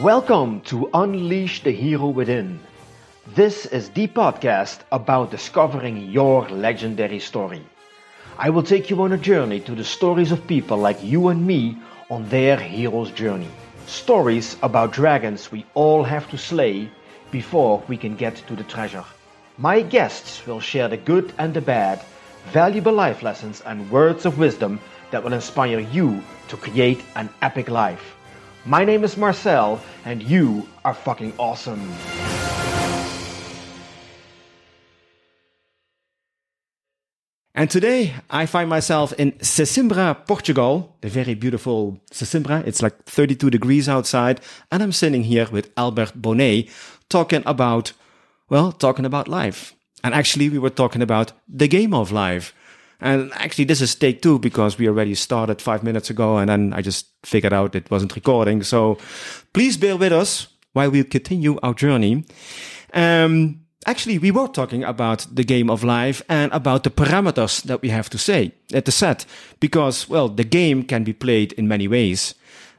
Welcome to Unleash the Hero Within. This is the podcast about discovering your legendary story. I will take you on a journey to the stories of people like you and me on their hero's journey. Stories about dragons we all have to slay before we can get to the treasure. My guests will share the good and the bad, valuable life lessons and words of wisdom that will inspire you to create an epic life. My name is Marcel, and you are fucking awesome. And today I find myself in Sesimbra, Portugal, the very beautiful Sesimbra. It's like 32 degrees outside. And I'm sitting here with Albert Bonnet talking about, well, talking about life. And actually we were talking about the game of life. And actually this is take two because we already started five minutes ago and then I just figured out it wasn't recording. So please bear with us while we continue our journey. Um, actually, we were talking about the game of life and about the parameters that we have to say at the set, because, well, the game can be played in many ways.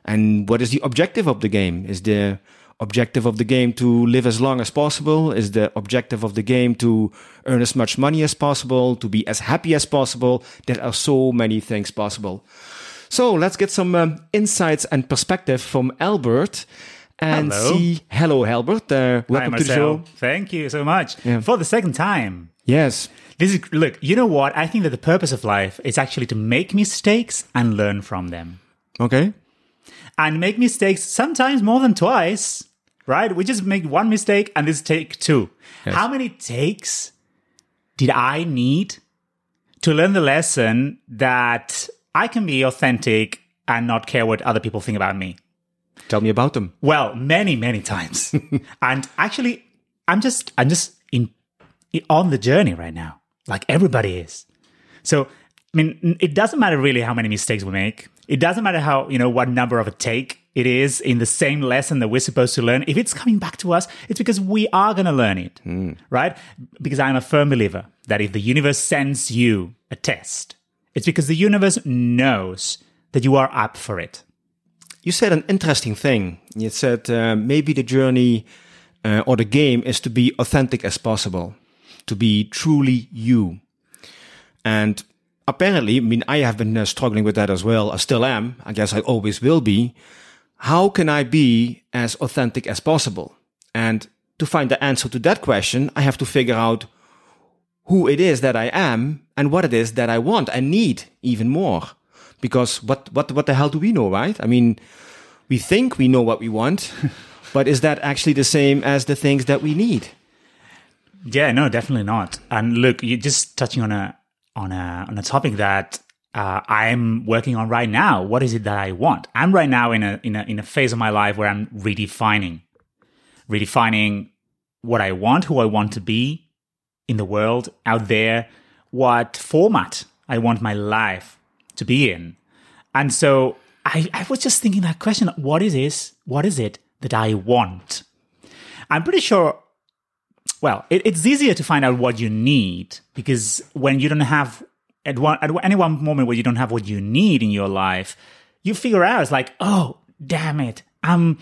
And what is the objective of the game? Is the objective of the game to live as long as possible? Is the objective of the game to earn as much money as possible, to be as happy as possible? There are so many things possible. So let's get some um, insights and perspective from Albert and Hello. see. Hello, Albert. Uh, welcome Hi, to the show. Thank you so much Yeah. for the second time. Yes. This is look. You know what? I think that the purpose of life is actually to make mistakes and learn from them, Okay. and make mistakes sometimes more than twice. Right? We just make one mistake and this take two. Yes. How many takes did I need to learn the lesson that I can be authentic and not care what other people think about me? Tell me about them. Well, many, many times. and actually, I'm just, I'm just in, on the journey right now, like everybody is. So, I mean, it doesn't matter really how many mistakes we make. It doesn't matter how, you know, what number of a take it is in the same lesson that we're supposed to learn. If it's coming back to us, it's because we are going to learn it, right? Because I'm a firm believer that if the universe sends you a test, it's because the universe knows that you are up for it. You said an interesting thing. You said uh, maybe the journey uh, or the game is to be authentic as possible, to be truly you. And apparently, I mean, I have been uh, struggling with that as well. I still am. I guess I always will be. How can I be as authentic as possible? And to find the answer to that question, I have to figure out who it is that I am and what it is that I want and need even more. Because what, what, what the hell do we know, right? I mean, we think we know what we want, but is that actually the same as the things that we need? Yeah, no, definitely not. And look, you're just touching on a on a on a topic that uh, I'm working on right now. What is it that I want? I'm right now in a in a in a phase of my life where I'm redefining, redefining what I want, who I want to be in the world out there, what format I want my life to be in. And so I, I was just thinking that question: What is this? What is it that I want? I'm pretty sure well, it, it's easier to find out what you need because when you don't have at one at any one moment where you don't have what you need in your life, you figure out it's like, oh, damn it, I'm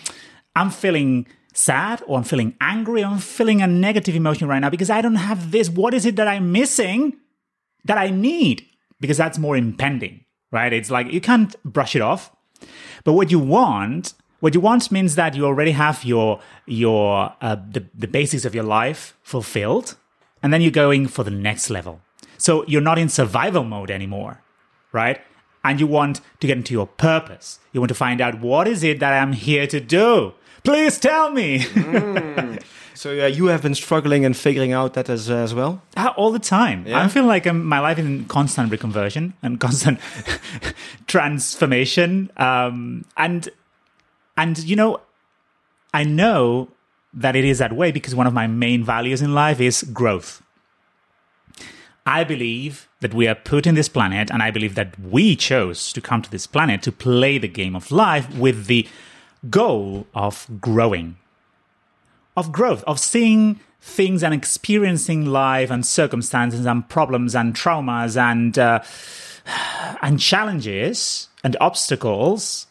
I'm feeling sad or I'm feeling angry or I'm feeling a negative emotion right now because I don't have this. What is it that I'm missing that I need? Because that's more impending, right? It's like you can't brush it off. But what you want, what you want means that you already have your your uh, the the basics of your life fulfilled, and then you're going for the next level. So you're not in survival mode anymore, right? And you want to get into your purpose. You want to find out what is it that I'm here to do. Please tell me. So uh, you have been struggling and figuring out that as, as well? Ah, all the time. Yeah? I feel like um, my life is in constant reconversion and constant transformation. Um, and and you know, I know that it is that way because one of my main values in life is growth. I believe that we are put in this planet, and I believe that we chose to come to this planet to play the game of life with the goal of growing. Of growth, of seeing things and experiencing life and circumstances and problems and traumas and uh, and challenges and obstacles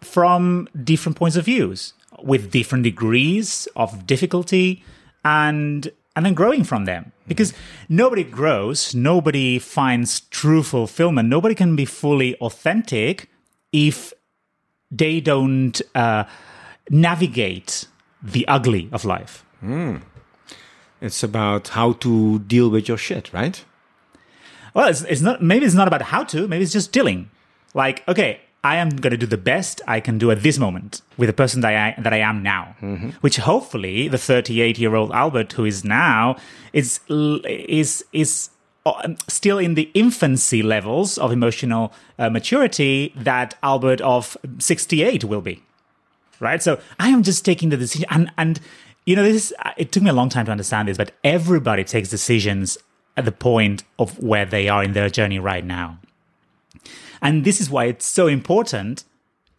from different points of views with different degrees of difficulty and and then growing from them because nobody grows nobody finds true fulfillment nobody can be fully authentic if they don't uh, navigate the ugly of life It's about how to deal with your shit, right? Well, it's, it's not. Maybe it's not about how to. Maybe it's just dealing. Like, okay, I am going to do the best I can do at this moment with the person that I that I am now. Which hopefully the 38 year old Albert, who is now, is is is uh, still in the infancy levels of emotional uh, maturity that Albert of 68 will be. Right. So I am just taking the decision, and and you know, this is, it took me a long time to understand this, but everybody takes decisions at the point of where they are in their journey right now. And this is why it's so important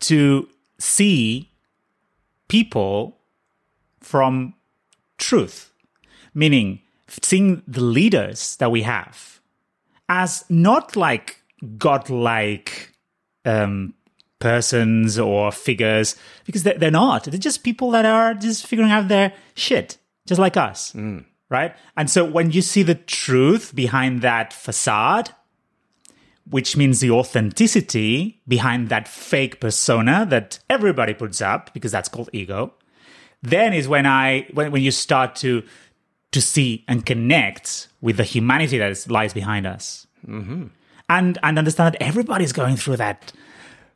to see people from truth, meaning seeing the leaders that we have as not like godlike um, persons or figures, because they're, they're not. They're just people that are just figuring out their shit, just like us. Right. And so when you see the truth behind that facade, which means the authenticity behind that fake persona that everybody puts up because that's called ego then is when i when, when you start to to see and connect with the humanity that is, lies behind us. Mm-hmm. And and understand that everybody's going through that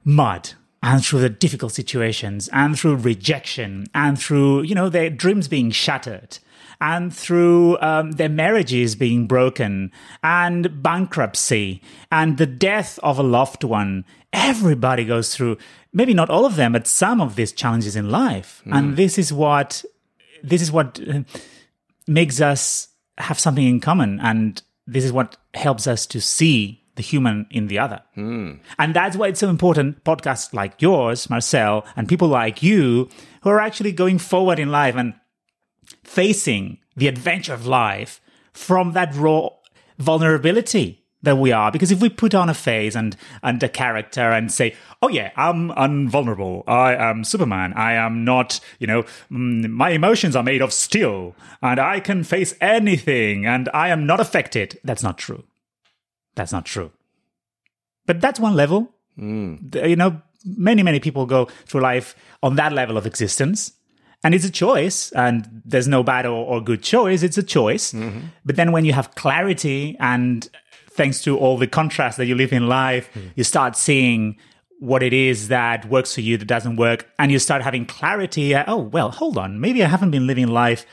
mud and through the difficult situations and through rejection and through you know their dreams being shattered and through um, their marriages being broken and bankruptcy and the death of a loved one everybody goes through maybe not all of them but some of these challenges in life. And this is what this is what uh, makes us have something in common and this is what helps us to see the human in the other. And that's why it's so important podcasts like yours marcel and people like you who are actually going forward in life and facing the adventure of life from that raw vulnerability that we are. Because if we put on a face and, and a character and say, oh yeah, I'm invulnerable. I am Superman. I am not, you know, mm, my emotions are made of steel and I can face anything and I am not affected. That's not true. That's not true. But that's one level. The- You know, many, many people go through life on that level of existence. And it's a choice, and there's no bad or, or good choice. It's a choice. Mm-hmm. But then when you have clarity, and thanks to all the contrast that you live in life, hmm. you start seeing what it is that works for you, that doesn't work, and you start having clarity. uh, Oh, well, hold on. Maybe I haven't been living life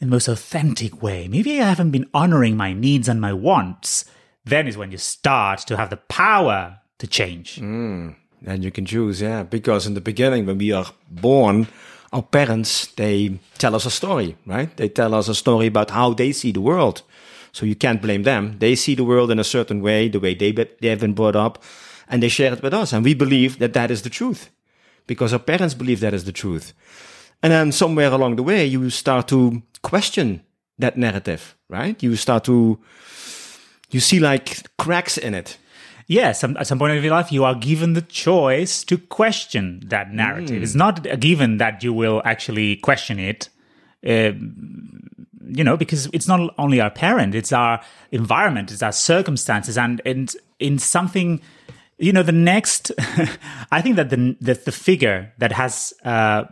in the most authentic way. Maybe I haven't been honoring my needs and my wants. Then is when you start to have the power to change. Hmm. And you can choose, yeah, because in the beginning, when we are born, our parents they tell us a story, right? They tell us a story about how they see the world. So you can't blame them. They see the world in a certain way, the way they they have been brought up, and they share it with us, and we believe that that is the truth, because our parents believe that is the truth. And then somewhere along the way, you start to question that narrative, right? You start to you see like cracks in it. Yes, some, at some point of your life, you are given the choice to question that narrative. It's not a given that you will actually question it. Um, you know, because it's not only our parent, it's our environment, it's our circumstances, and and in something, you know, the next, I think that the the, the figure that has uh,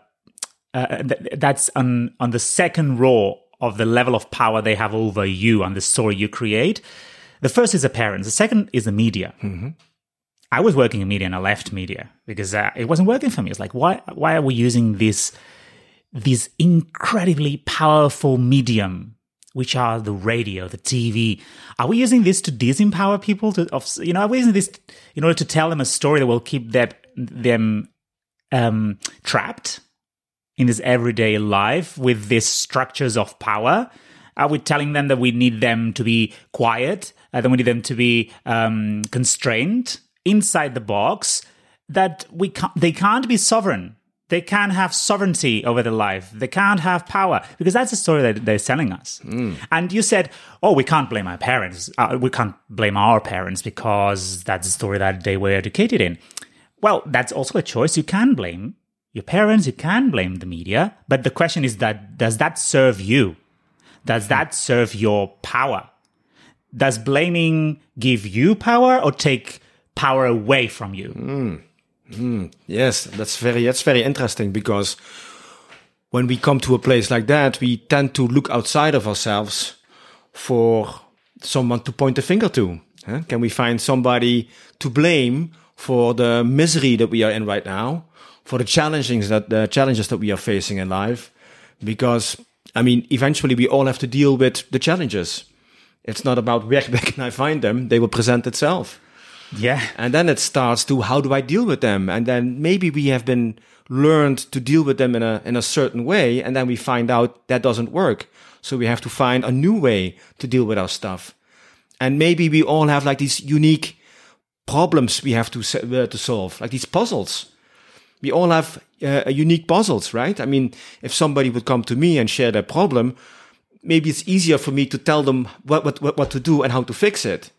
uh, th- that's on on the second row of the level of power they have over you and the story you create. The first is the parents. The second is the media. I was working in media and I left media because uh, it wasn't working for me. It's like why why are we using this this incredibly powerful medium, which are the radio, the TV? Are we using this to disempower people? To of you know, are we using this in order to tell them a story that will keep them them um, trapped in this everyday life with these structures of power? Are we telling them that we need them to be quiet, uh, that we need them to be um, constrained inside the box, that we can't, they can't be sovereign? They can't have sovereignty over their life. They can't have power because that's the story that they're selling us. And you said, "Oh, we can't blame our parents. Uh, we can't blame our parents because that's the story that they were educated in." Well, that's also a choice. You can blame your parents, you can blame the media, but the question is that does that serve you? Does that serve your power? Does blaming give you power or take power away from you? Hmm. Hmm. Yes, that's very that's very interesting because when we come to a place like that, we tend to look outside of ourselves for someone to point a finger to. huh? Can we find somebody to blame for the misery that we are in right now, for the challenges that the challenges that we are facing in life? Because I mean, eventually we all have to deal with the challenges. It's not about where, where can I find them; they will present itself. Yeah. And then it starts to how do I deal with them? And then maybe we have been learned to deal with them in a in a certain way, and then we find out that doesn't work. So we have to find a new way to deal with our stuff. And maybe we all have like these unique problems we have to uh, to solve, like these puzzles. We all have uh, unique puzzles, right? I mean, if somebody would come to me and share their problem, maybe it's easier for me to tell them what what what, what to do and how to fix it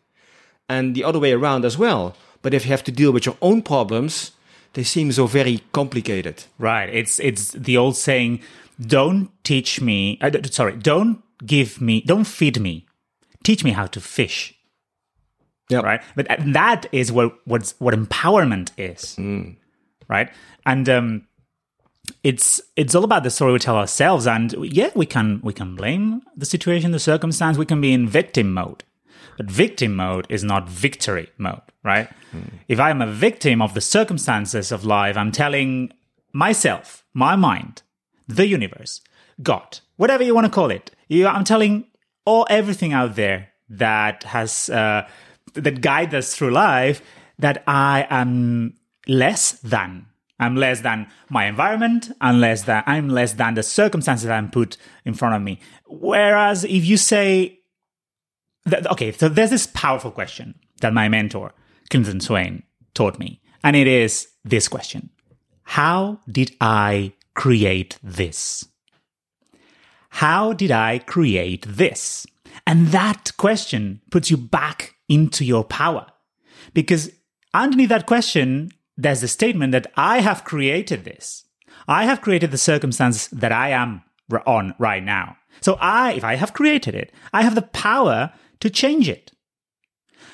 and the other way around as well. But if you have to deal with your own problems, they seem so very complicated. Right. It's it's the old saying, "Don't teach me." Uh, sorry, don't give me, don't feed me, teach me how to fish. Yeah. Right. But uh, that is what what's what empowerment is. Right. And um, it's it's all about the story we tell ourselves. And yeah, we can we can blame the situation, the circumstance. We can be in victim mode. But victim mode is not victory mode, right? If I am a victim of the circumstances of life, I'm telling myself, my mind, the universe, God, whatever you want to call it. You, I'm telling all everything out there that has uh, that guides us through life that I am less than. I'm less than my environment. I'm less than I'm less than the circumstances I'm put in front of me. Whereas if you say th- okay, so there's this powerful question that my mentor, Clinton Swain, taught me. And it is this question How did I create this? How did I create this? And that question puts you back into your power. Because underneath that question, there's the statement that I have created this. I have created the circumstance that I am on right now. So I, if I have created it, I have the power to change it.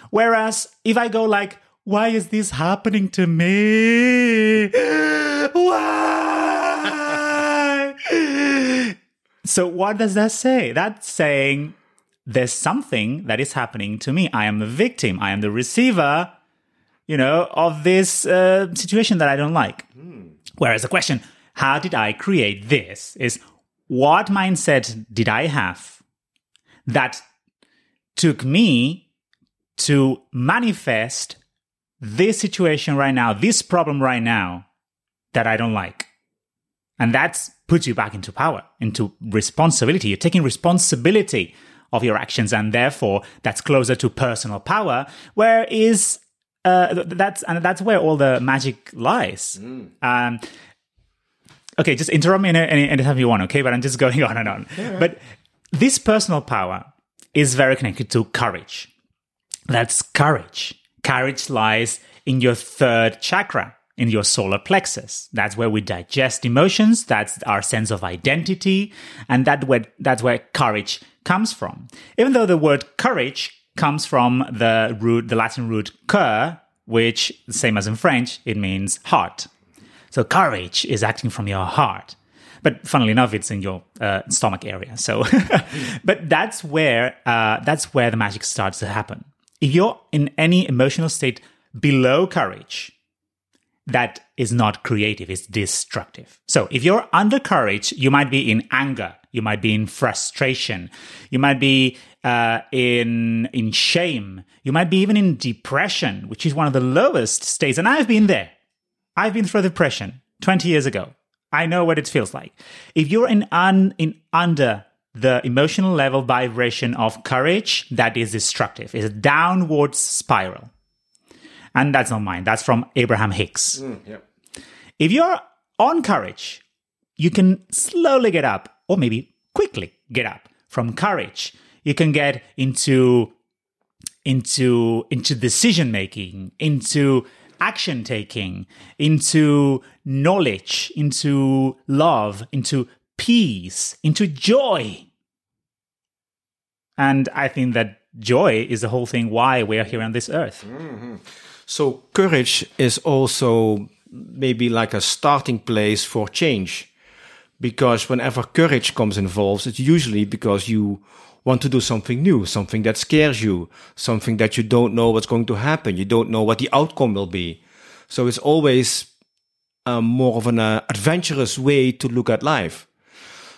Whereas if I go like, why is this happening to me? Why? so what does that say? That's saying there's something that is happening to me. I am the victim. I am the receiver, you know, of this uh, situation that I don't like. Whereas the question, how did I create this is what mindset did I have that took me to manifest this situation right now, this problem right now that I don't like. And that puts you back into power, into responsibility. You're taking responsibility of your actions, and therefore that's closer to personal power, where is uh, that's and that's where all the magic lies. Um, okay, just interrupt me any, any anytime you want, okay? But I'm just going on and on. But this personal power is very connected to courage. That's courage. Courage lies in your third chakra, in your solar plexus. That's where we digest emotions. That's our sense of identity. And that where, that's where courage comes from. Even though the word courage comes from the root, the Latin root cur, which, same as in French, it means heart. So courage is acting from your heart. But funnily enough, it's in your uh, stomach area. So, but that's where uh, that's where the magic starts to happen. If you're in any emotional state below courage, that is not creative; it's destructive. So, if you're under courage, you might be in anger, you might be in frustration, you might be uh, in in shame, you might be even in depression, which is one of the lowest states. And I've been there. I've been through depression 20 years ago. I know what it feels like. If you're in un, in under the emotional level vibration of courage, that is destructive. It's a downward spiral. And that's not mine. That's from Abraham Hicks. If you're on courage, you can slowly get up, or maybe quickly get up from courage. You can get into into into decision making, into action taking, into knowledge, into love, into peace, into joy. And I think that joy is the whole thing why we are here on this earth. Mm-hmm. So courage is also maybe like a starting place for change. Because whenever courage comes involved, it's usually because you want to do something new, something that scares you, something that you don't know what's going to happen. You don't know what the outcome will be. So it's always um, more of an uh, adventurous way to look at life.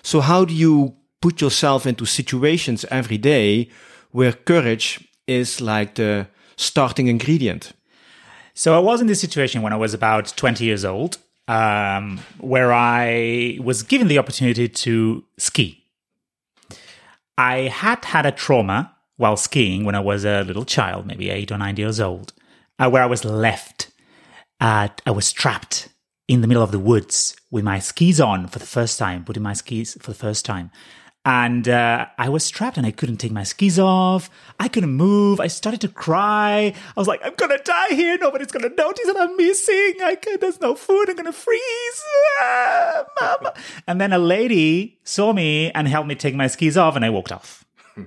So how do you put yourself into situations every day where courage is like the starting ingredient? So I was in this situation when I was about 20 years old, um, where I was given the opportunity to ski. I had had a trauma while skiing when I was a little child, maybe eight or nine years old, uh, where I was left. Uh, I was trapped in the middle of the woods with my skis on for the first time, putting my skis for the first time. And uh, I was trapped and I couldn't take my skis off. I couldn't move. I started to cry. I was like, I'm going to die here. Nobody's going to notice that I'm missing. I can't, there's no food. I'm going to freeze. Ah, mama. And then a lady saw me and helped me take my skis off and I walked off.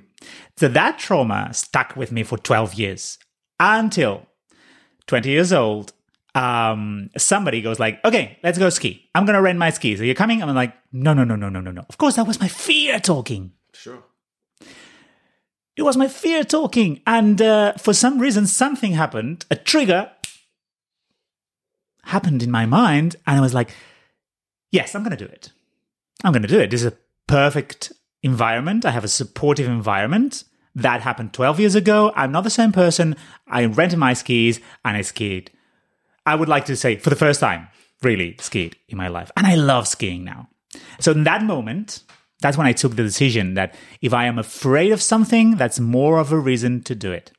so that trauma stuck with me for 12 years until 20 years old um, somebody goes like, okay, let's go ski. I'm going to rent my skis. Are you coming? I'm like, no, no, no, no, no, no, no. Of course, that was my fear talking. Sure. It was my fear talking. And uh, for some reason, something happened, a trigger happened in my mind. And I was like, yes, I'm going to do it. I'm going to do it. This is a perfect environment. I have a supportive environment. That happened 12 years ago. I'm not the same person. I rented my skis and I skied. I would like to say for the first time, really skied in my life. And I love skiing now. So in that moment, that's when I took the decision that if I am afraid of something, that's more of a reason to do it.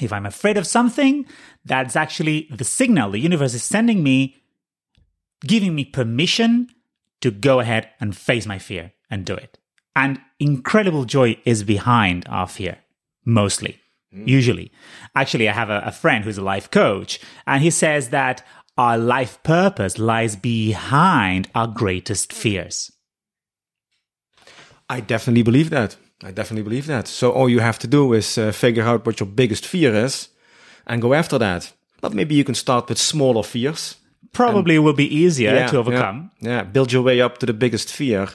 If I'm afraid of something, that's actually the signal the universe is sending me, giving me permission to go ahead and face my fear and do it. And incredible joy is behind our fear, mostly, usually. Actually, I have a, a friend who's a life coach, and he says that our life purpose lies behind our greatest fears. I definitely believe that. I definitely believe that. So all you have to do is uh, figure out what your biggest fear is and go after that. But maybe you can start with smaller fears. Probably will be easier to overcome. Yeah, yeah, build your way up to the biggest fear.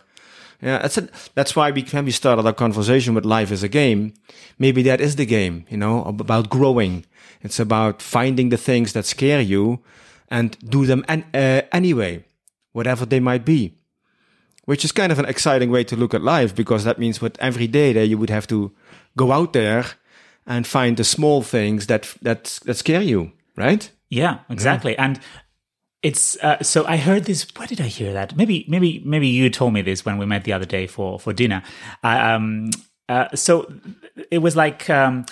Yeah, that's it. That's why we when we started our conversation with life as a game. Maybe that is the game, you know, about growing. It's about finding the things that scare you and do them an, uh, anyway, whatever they might be. Which is kind of an exciting way to look at life because that means with every day that you would have to go out there and find the small things that that that scare you, right? Yeah, exactly. And it's uh, so I heard this. Where did I hear that? Maybe, maybe, maybe you told me this when we met the other day for for dinner. Um, uh, so it was like, um,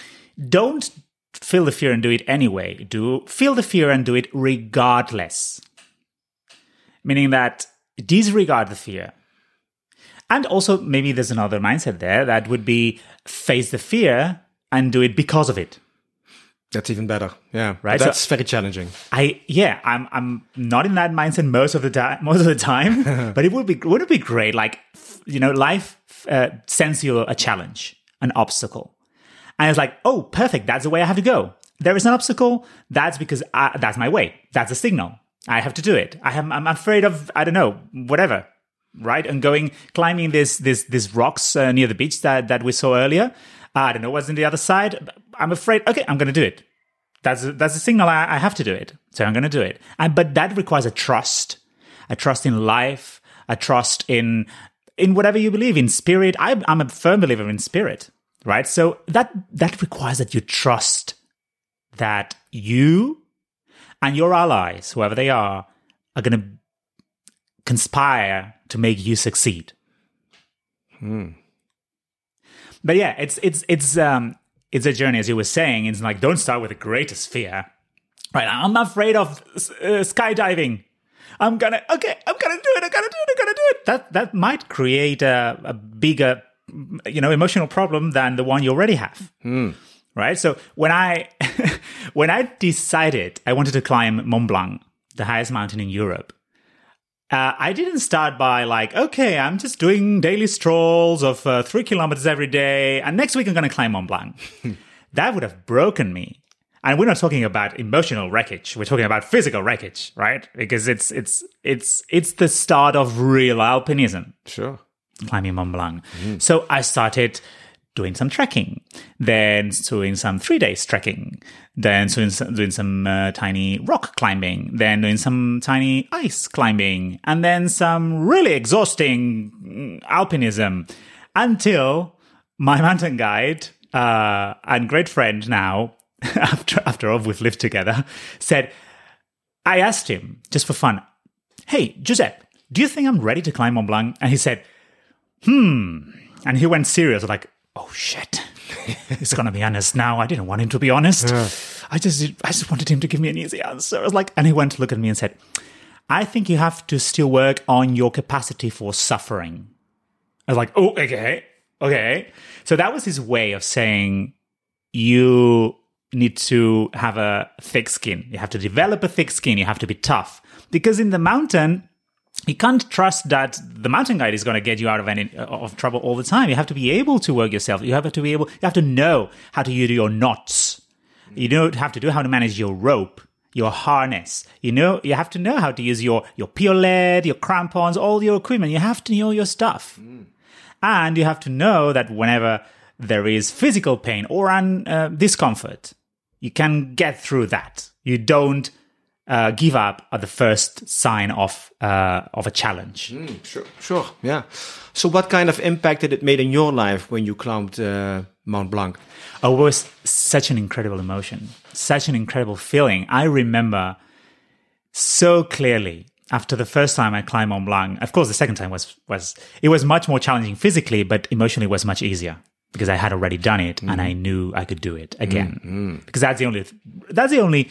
don't feel the fear and do it anyway. Do feel the fear and do it regardless. Meaning that disregard the fear. And also, maybe there's another mindset there that would be face the fear and do it because of it. That's even better. Yeah, Right, That's so- very challenging. I yeah, I'm I'm not in that mindset most of the time. Most of the time, but it would be would it be great? Like f- you know, life uh, sends you a challenge, an obstacle, and it's like, oh, perfect. That's the way I have to go. There is an obstacle. That's because I, that's my way. That's a signal. I have to do it. I am. I'm afraid of. I don't know. Whatever. Right. And going climbing this this these rocks uh, near the beach that that we saw earlier. I don't know what's on the other side. I'm afraid. Okay, I'm going to do it. That's a, that's a signal I, I have to do it. So I'm going to do it. And but that requires a trust, a trust in life, a trust in in whatever you believe in spirit. I, I'm a firm believer in spirit, right? So that that requires that you trust that you and your allies, whoever they are, are going to conspire to make you succeed. Hmm. But yeah, it's it's it's um it's a journey, as you were saying. It's like don't start with the greatest fear, right? I'm afraid of uh, skydiving. I'm gonna okay. I'm gonna do it. I'm gonna do it. I'm gonna do it. That that might create a, a bigger, you know, emotional problem than the one you already have, right? So when I when I decided I wanted to climb Mont Blanc, the highest mountain in Europe, uh, I didn't start by like, okay, I'm just doing daily strolls of uh, three kilometers every day, and next week I'm going to climb Mont Blanc. that would have broken me. And we're not talking about emotional wreckage. We're talking about physical wreckage, right? Because it's it's it's it's the start of real alpinism Sure. climbing Mont Blanc. So I started doing some trekking, then doing some three days trekking, then doing some, doing some uh, tiny rock climbing, then doing some tiny ice climbing, and then some really exhausting mm, alpinism until my mountain guide uh, and great friend now, after after all we've lived together, said, I asked him just for fun, "Hey Giuseppe, do you think I'm ready to climb Mont Blanc?" And he said, "Hmm." And he went serious, like, "Oh shit." He's gonna be honest now. I didn't want him to be honest. I just, I just wanted him to give me an easy answer. I was like, and he went to look at me and said, "I think you have to still work on your capacity for suffering." I was like, oh, okay, okay. So that was his way of saying you need to have a thick skin. You have to develop a thick skin. You have to be tough. Because in the mountain, you can't trust that the mountain guide is going to get you out of any of trouble all the time. You have to be able to work yourself. You have to be able. You have to know how to use your knots. You don't have to do how to manage your rope, your harness. You know, you have to know how to use your your piolet, your crampons, all your equipment. You have to know your stuff, and you have to know that whenever there is physical pain or un, uh, discomfort, you can get through that. You don't uh, give up at the first sign of uh, of a challenge. Sure. Sure. Yeah. So, what kind of impact did it made in your life when you climbed uh, Mont Blanc? Oh, it was such an incredible emotion, such an incredible feeling. I remember so clearly after the first time I climbed Mont Blanc. Of course, the second time was was it was much more challenging physically, but emotionally was much easier because I had already done it and I knew I could do it again. Because that's the only that's the only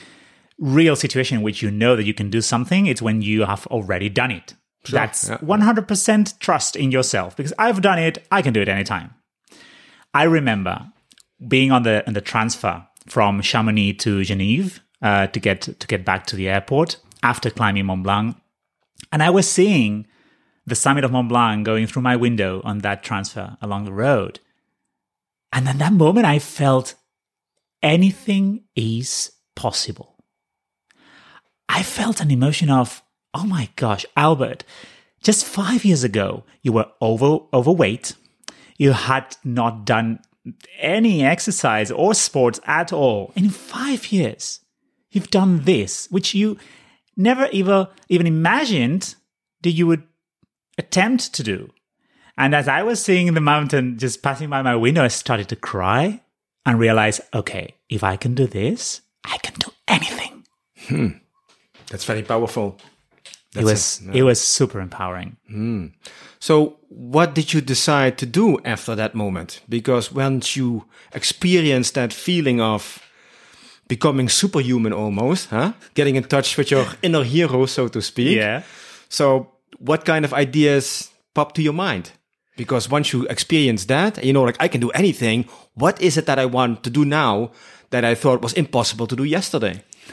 real situation in which you know that you can do something. It's when you have already done it. That's yeah. 100% trust in yourself because I've done it. I can do it anytime. I remember being on the on the transfer from Chamonix to Genève uh, to get to get back to the airport after climbing Mont Blanc, and I was seeing the summit of Mont Blanc going through my window on that transfer along the road, and at that moment I felt anything is possible. I felt an emotion of, oh my gosh, Albert, just five years ago, you were over, overweight. You had not done any exercise or sports at all. And in five years, you've done this, which you never ever even imagined that you would attempt to do. And as I was seeing the mountain just passing by my window, I started to cry and realize, okay, if I can do this, I can do anything. Hmm. That's very powerful. it was it was super empowering. Hmm. So, what did you decide to do after that moment? Because once you experience that feeling of becoming superhuman almost, huh? Getting in touch with your inner hero, so to speak. Yeah. So, what kind of ideas pop to your mind? Because once you experience that, you know, like I can do anything. What is it that I want to do now that I thought was impossible to do yesterday?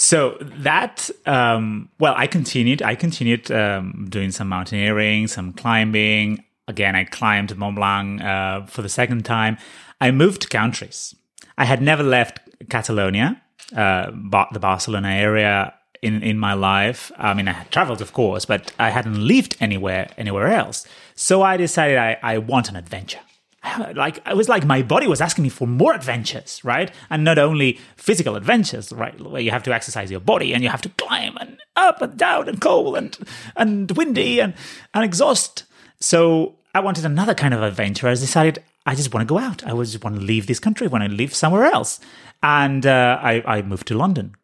So that, um, well, I continued. I continued um, doing some mountaineering, some climbing. Again, I climbed Mont Blanc uh, for the second time. I moved to countries. I had never left Catalonia, uh, the Barcelona area in in my life. I mean, I had traveled, of course, but I hadn't lived anywhere anywhere else. So I decided I, I want an adventure. Like it was like my body was asking me for more adventures, right? And not only physical adventures, right, where you have to exercise your body and you have to climb and up and down and cold and and windy and and exhaust. So I wanted another kind of adventure. I decided I just want to go out. I just want to leave this country. I want to live somewhere else. And uh, I, I moved to London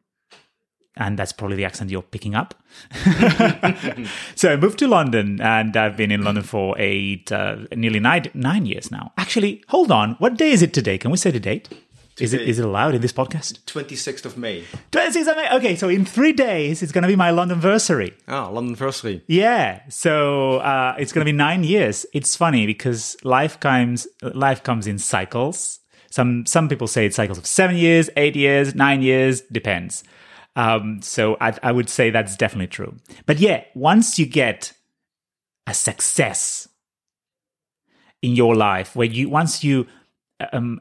and that's probably the accent you're picking up. so I moved to London, and I've been in London for eight, uh, nearly nine, nine years now. Actually, hold on. What day is it today? Can we say the date? Is it Today. is it allowed in this podcast? 26th of May. 26th of May. Okay, so in three days, it's going to be my London anniversary. Ah, London anniversary. Yeah, so uh, it's going to be nine years. It's funny because life comes life comes in cycles. Some some people say it's cycles of seven years, eight years, nine years, depends. Um, so I, I would say that's definitely true. But yeah, once you get a success in your life, where you once you um,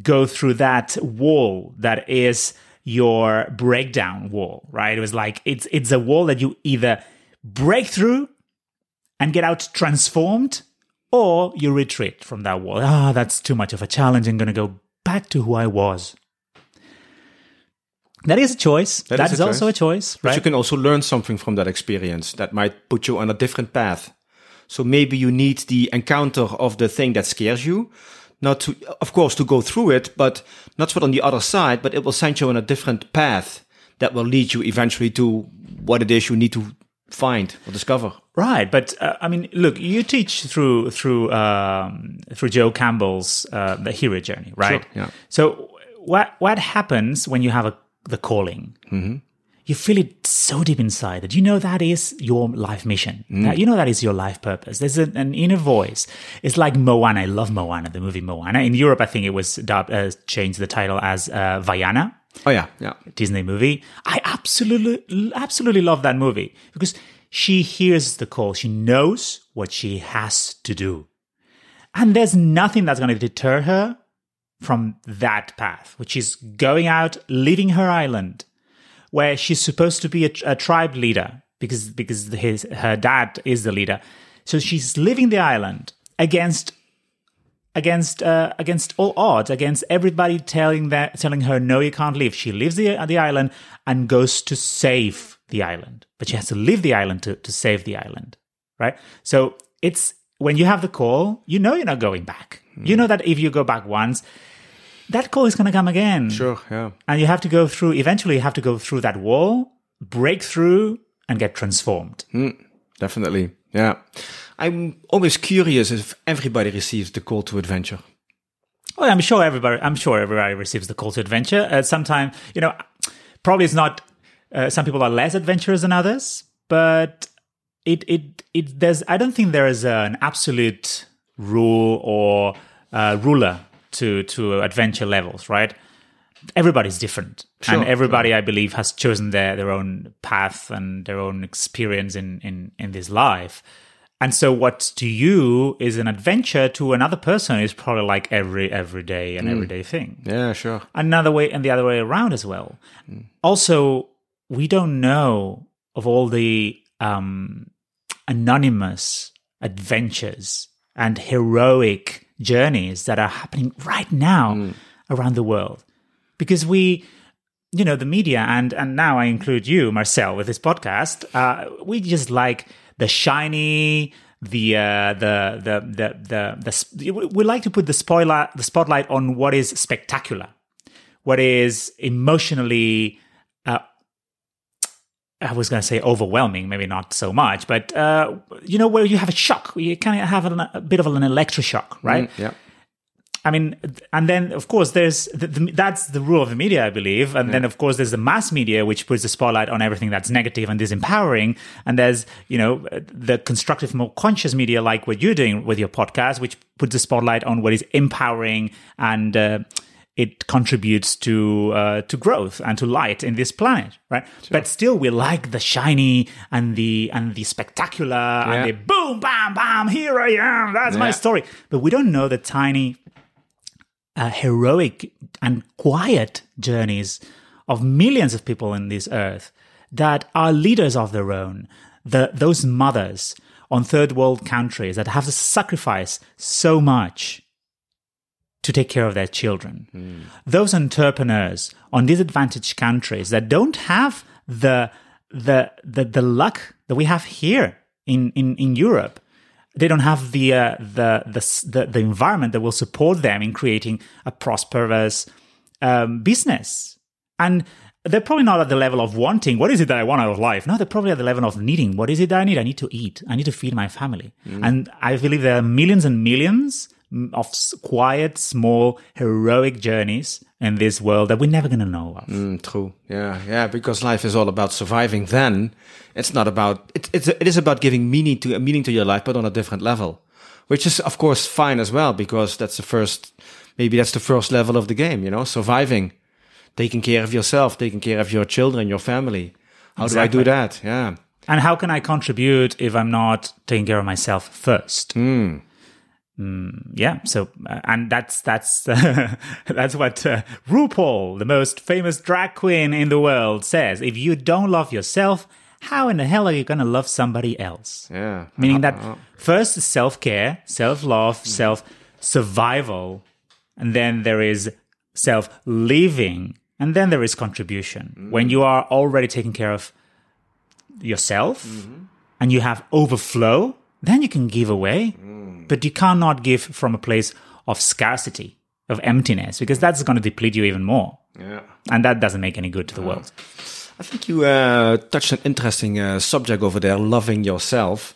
go through that wall that is your breakdown wall, right? It was like it's it's a wall that you either break through and get out transformed, or you retreat from that wall. Ah, that's too much of a challenge. I'm to go back to who I was. That is a choice. That that is is, a also a choice. choice, But right? you can also learn something from that experience that might put you on a different path. So maybe you need the encounter of the thing that scares you, not to, of course, to go through it, but not put on the other side, but it will send you on a different path that will lead you eventually to what it is you need to find or discover. Right, but uh, I mean, look, you teach through through um, through Joe Campbell's uh, the hero journey, right? Sure, yeah. So what what happens when you have a the calling? Mm-hmm. You feel it so deep inside that you know that is your life mission. That you know that is your life purpose. There's an, an inner voice. It's like Moana. I love Moana, the movie Moana. In Europe, I think it was dubbed, uh, changed the title as uh, Vaiana. Oh yeah, yeah. Disney movie. I absolutely, absolutely love that movie because she hears the call. She knows what she has to do. And there's nothing that's going to deter her from that path, which is going out, leaving her island where she's supposed to be a, a tribe leader because, because his, her dad is the leader. So she's leaving the island against against uh, against all odds, against everybody telling that telling her no, you can't leave. She leaves the the island and goes to save the island, but she has to leave the island to to save the island, right? So it's when you have the call, you know you're not going back. You know that if you go back once, that call is going to come again. Sure, yeah. And you have to go through. Eventually, you have to go through that wall, break through, and get transformed. Definitely. Yeah. I'm always curious if everybody receives the call to adventure. Well, I'm sure everybody. I'm sure everybody receives the call to adventure. At some time, you know, probably it's not. Uh, some people are less adventurous than others, but it it it. There's. I don't think there is an absolute rule or uh, ruler to to adventure levels, right? Everybody's different, Sure, and everybody, I believe, has chosen their their own path and their own experience in in in this life. And so, what to you is an adventure to another person is probably like every everyday and everyday thing. Yeah, sure. Another way and the other way around as well. Also, we don't know of all the um, anonymous adventures and heroic journeys that are happening right now around the world. Because we you know the media and and now i include you marcel with this podcast uh, we just like the shiny the uh, the the the the, the we like to put the spoiler the spotlight on what is spectacular what is emotionally I was going to say overwhelming, maybe not so much, but uh, you know where you have a shock, you kind of have a, a bit of an electroshock, right? Yeah. I mean, and then of course there's the, the, that's the rule of the media, I believe, and then of course there's the mass media which puts the spotlight on everything that's negative and disempowering, and there's you know the constructive, more conscious media like what you're doing with your podcast, which puts the spotlight on what is empowering and. Uh, it contributes to uh, to growth and to light in this planet, right? But still, we like the shiny and the and the spectacular Yeah. and the boom, bam, bam. Here I am. That's my story. But we don't know the tiny, uh, heroic and quiet journeys of millions of people in this earth that are leaders of their own. The those mothers on third world countries that have to sacrifice so much to take care of their children. Those entrepreneurs on disadvantaged countries that don't have the the the, the luck that we have here in, in, in Europe. They don't have the, uh, the, the the the environment that will support them in creating a prosperous um, business. And they're probably not at the level of wanting what is it that I want out of life. No, they're probably at the level of needing what is it that I need. I need to eat. I need to feed my family. And I believe there are millions and millions of quiet, small, heroic journeys in this world that we're never going to know of. Mm, true. Yeah, yeah. Because life is all about surviving. Then it's not about it. It's it is about giving meaning to meaning to your life, but on a different level. which is of course fine as well because that's the first, maybe that's the first level of the game, you know, surviving, taking care of yourself, taking care of your children, your family. How do I do that? Yeah. And how can I contribute if I'm not taking care of myself first? Mm, Mm, yeah. So, uh, and that's that's that's what uh, RuPaul, the most famous drag queen in the world, says. If you don't love yourself, how in the hell are you going to love somebody else? Yeah. Meaning that uh-huh. first is self care, self love, mm. self survival, and then there is self living, and then there is contribution. Mm. When you are already taking care of yourself mm-hmm. and you have overflow, then you can give away, but you cannot give from a place of scarcity, of emptiness, because that's going to deplete you even more. Yeah. And that doesn't make any good to the world. I think you uh, touched an interesting uh, subject over there, loving yourself.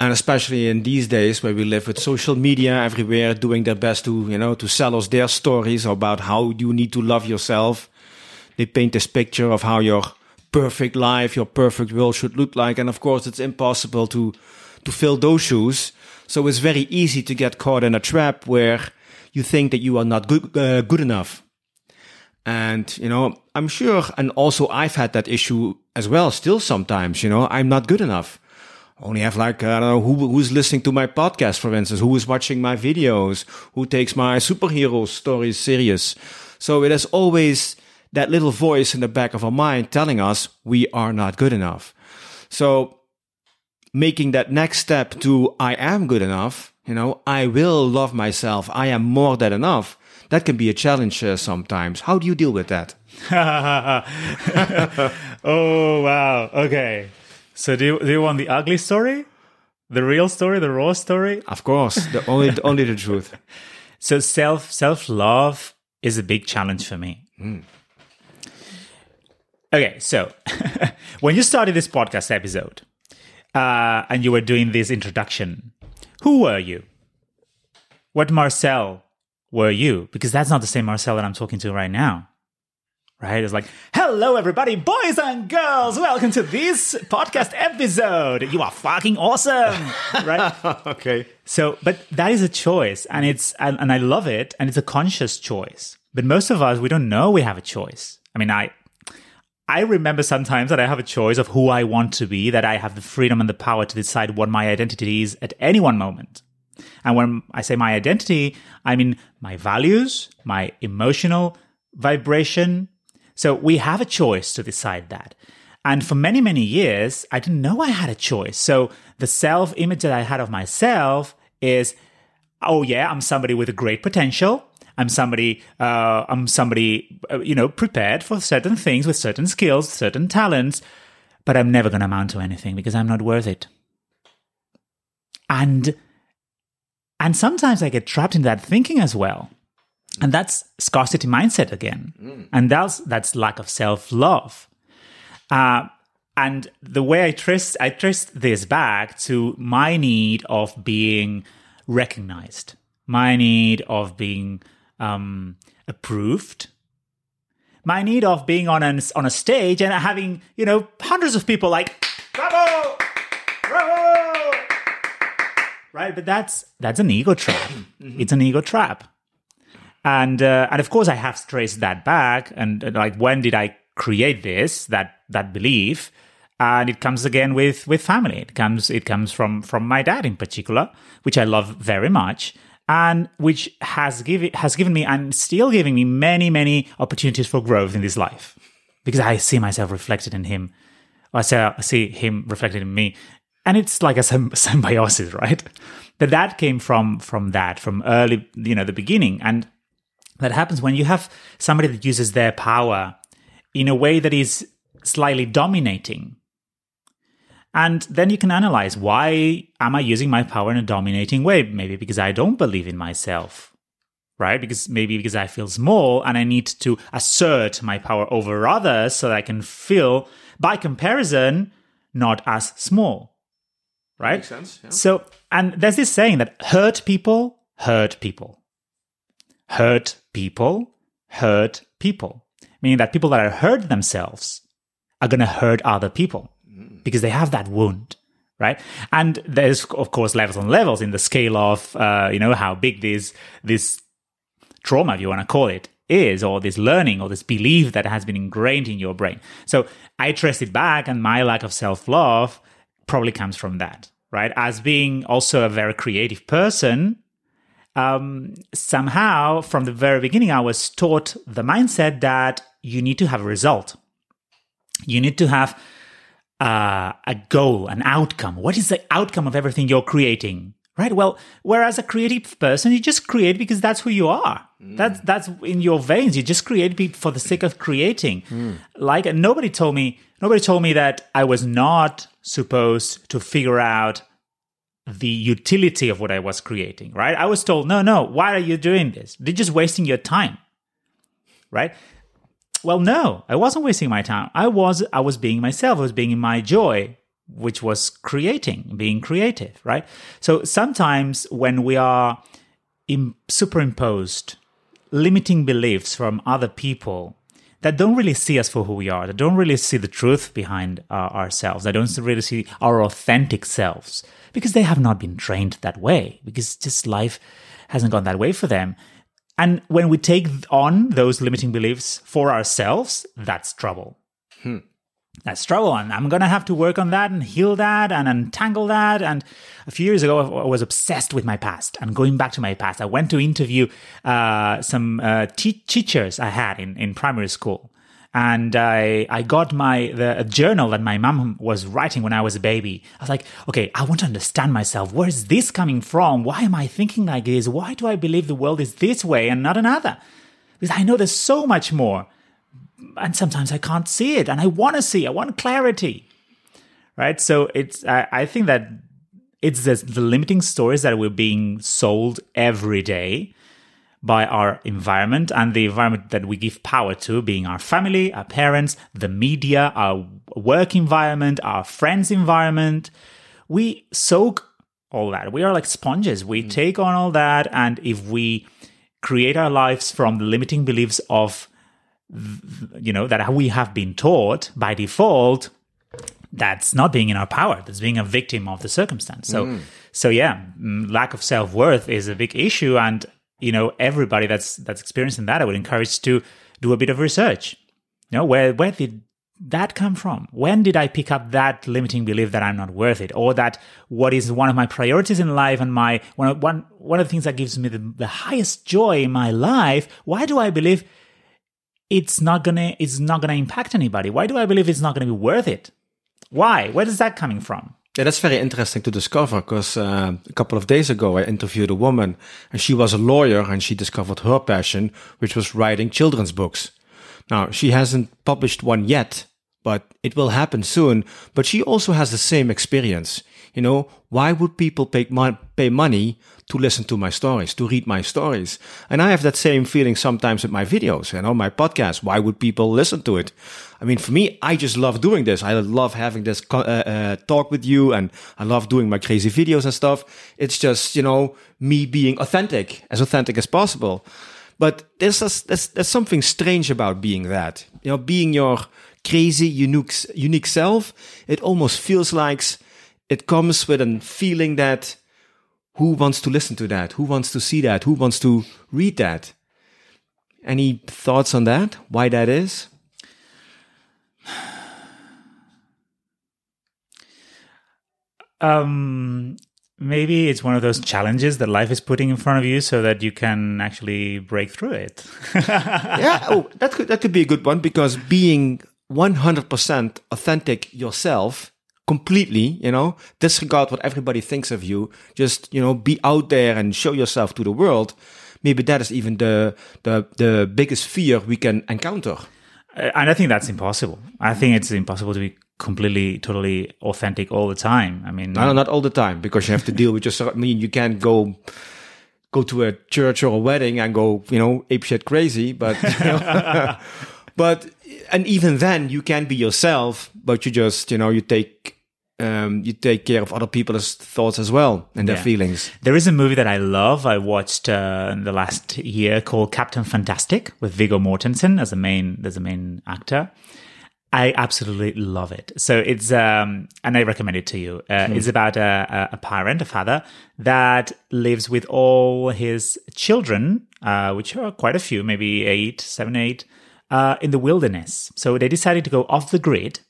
And especially in these days where we live with social media everywhere doing their best to, you know, to sell us their stories about how you need to love yourself. They paint this picture of how your perfect life, your perfect world should look like. And of course, it's impossible to, to fill those shoes. So it's very easy to get caught in a trap where you think that you are not good, uh, good enough. And, you know, I'm sure, and also I've had that issue as well, still sometimes, you know, I'm not good enough. Only have like, I don't know, who, who's listening to my podcast, for instance, who is watching my videos, who takes my superhero stories serious. So it is always that little voice in the back of our mind telling us we are not good enough. So making that next step to I am good enough, you know, I will love myself. I am more than enough. That can be a challenge uh, sometimes. How do you deal with that? oh wow. Okay. So do you, do you want the ugly story? The real story, the raw story? Of course, the only only the truth. So self self love is a big challenge for me. Okay, so when you started this podcast episode uh, and you were doing this introduction, who were you? What Marcel were you? Because that's not the same Marcel that I'm talking to right now. Right? It's like, hello, everybody, boys and girls. Welcome to this podcast episode. You are fucking awesome. right? okay. So, but that is a choice, and it's and, and I love it, and it's a conscious choice. But most of us, we don't know we have a choice. I mean, I I remember sometimes that I have a choice of who I want to be, that I have the freedom and the power to decide what my identity is at any one moment. And when I say my identity, I mean my values, my emotional vibration. So we have a choice to decide that. And for many, many years, I didn't know I had a choice. So the self image that I had of myself is, oh yeah, I'm somebody with a great potential. I'm somebody, uh, I'm somebody, uh, you know, prepared for certain things with certain skills, certain talents, but I'm never going to amount to anything because I'm not worth it. And, and sometimes I get trapped in that thinking as well. And that's scarcity mindset again. And that's, that's lack of self love. Uh, and the way I trace, I traced this back to my need of being recognized, my need of being um, approved, my need of being on an, on a stage and having you know hundreds of people like bravo, bravo, right? But that's that's an ego trap. It's an ego trap, and uh, and of course I have traced that back. And uh, like when did I create this that that belief? And it comes again with with family. It comes it comes from from my dad in particular, which I love very much and which has given has given me and still giving me many many opportunities for growth in this life because I see myself reflected in him. I see, I see him reflected in me, and it's like a symbiosis, right? But that came from from that from early, you know, the beginning, and that happens when you have somebody that uses their power in a way that is slightly dominating and then you can analyze why am I using my power in a dominating way? Maybe because I don't believe in myself, right? Because maybe because I feel small and I need to assert my power over others so that I can feel, by comparison, not as small, right? Makes sense. Yeah. So, and there's this saying that hurt people hurt people. Hurt people hurt people. Meaning that people that are hurt themselves are going to hurt other people because they have that wound, right? And there's of course levels and levels in the scale of uh, you know how big this this trauma, if you want to call it, is, or this learning or this belief that has been ingrained in your brain. So I trace it back, and my lack of self love probably comes from that, right? As being also a very creative person, um, somehow from the very beginning, I was taught the mindset that you need to have a result. You need to have uh, a goal, an outcome. What is the outcome of everything you're creating? Right. Well, whereas a creative person, you just create because that's who you are. Mm. That's that's in your veins. You just create for the sake of creating. Mm. Like nobody told me, nobody told me that I was not supposed to figure out the utility of what I was creating. Right. I was told, no, no. Why are you doing this? They're just wasting your time. Right. Well, no, I wasn't wasting my time. I was I was being myself. I was being in my joy which was creating, being creative, right? So sometimes when we are in, superimposed limiting beliefs from other people that don't really see us for who we are, that don't really see the truth behind uh, ourselves, that don't really see our authentic selves, because they have not been trained that way, because just life hasn't gone that way for them. And when we take on those limiting beliefs for ourselves, that's trouble. Hmm. That struggle and i'm gonna have to work on that and heal that and untangle that. And a few years ago i was obsessed with my past and going back to my past. I went to interview uh, some uh, teachers i had in, in primary school and I I got my the journal that my mom was writing when I was a baby. I was like, okay, I want to understand myself. Where is this coming from? Why am I thinking like this? Why do I believe the world is this way and not another? Because I know there's so much more and sometimes I can't see it and I want to see, I want clarity. Right. So it's, I, I think that it's the, the limiting stories that we're being sold every day by our environment and the environment that we give power to, being our family, our parents, the media, our work environment, our friends' environment. We soak all that. We are like sponges. We mm. take on all that. And if we create our lives from the limiting beliefs of you know, that we have been taught by default, that's not being in our power. That's being a victim of the circumstance. So, mm. so yeah, mm, lack of self worth is a big issue, and you know, everybody that's that's experiencing that, I would encourage to do a bit of research. You know, where where did that come from? When did I pick up that limiting belief that I'm not worth it, or that what is one of my priorities in life and my one one one of the things that gives me the, the highest joy in my life? Why do I believe? it's not gonna it's not gonna impact anybody. Why do I believe it's not gonna be worth it? Why? Where is that coming from? Yeah, that's very interesting to discover because uh, a couple of days ago I interviewed a woman and she was a lawyer and she discovered her passion, which was writing children's books. Now, she hasn't published one yet, but it will happen soon. But she also has the same experience. You know, why would people pay, pay money to listen to my stories, to read my stories. And I have that same feeling sometimes with my videos, and on my podcast. Why would people listen to it? I mean, for me, I just love doing this. I love having this uh, uh, talk with you and I love doing my crazy videos and stuff. It's just, you know, me being authentic, as authentic as possible. But there's, there's, there's something strange about being that, you know, being your crazy, unique, unique self. It almost feels like it comes with a feeling that who wants to listen to that? Who wants to see that? Who wants to read that? Any thoughts on that? Why that is? Um, maybe it's one of those challenges that life is putting in front of you so that you can actually break through it. yeah, oh, that could that could be a good one because being 100% authentic yourself completely, you know, disregard what everybody thinks of you. Just, you know, be out there and show yourself to the world. Maybe that is even the, the, the biggest fear we can encounter. Uh, and I think that's impossible. I think it's impossible to be completely, totally authentic all the time. I mean, no, not all the time because you have to deal with yourself. I mean, you can't go go to a church or a wedding and go, you know, ape shit crazy. But, you know, but and even then, you can be yourself, but you just, you know, you take um, you take care of other people's thoughts as well and their yeah. feelings. There is a movie that I love. I watched uh, in the last year called Captain Fantastic with Viggo Mortensen as the main as the main actor. I absolutely love it. So it's um, and I recommend it to you. Uh, It's about a, a, a parent, a father that lives with all his children, uh, which are quite a few, maybe eight, seven, eight, uh, in the wilderness. So they decided to go off the grid,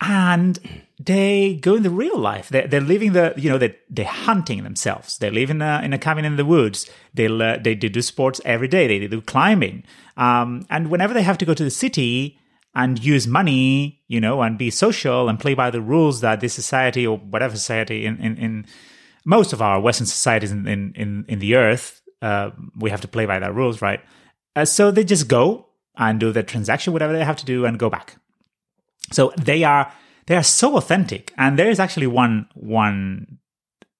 and they go in the real life. They're, they're living the, you know, they're, they're hunting themselves. They live in a, in a cabin in the woods. They, le- they, they do sports every day. They do climbing. Um, and whenever they have to go to the city and use money, you know, and be social and play by the rules that this society or whatever society in, in, in most of our Western societies in, in, in, in the earth, uh, we have to play by that rules, right? Uh, so they just go and do the transaction, whatever they have to do, and go back. So they are they are so authentic, and there is actually one one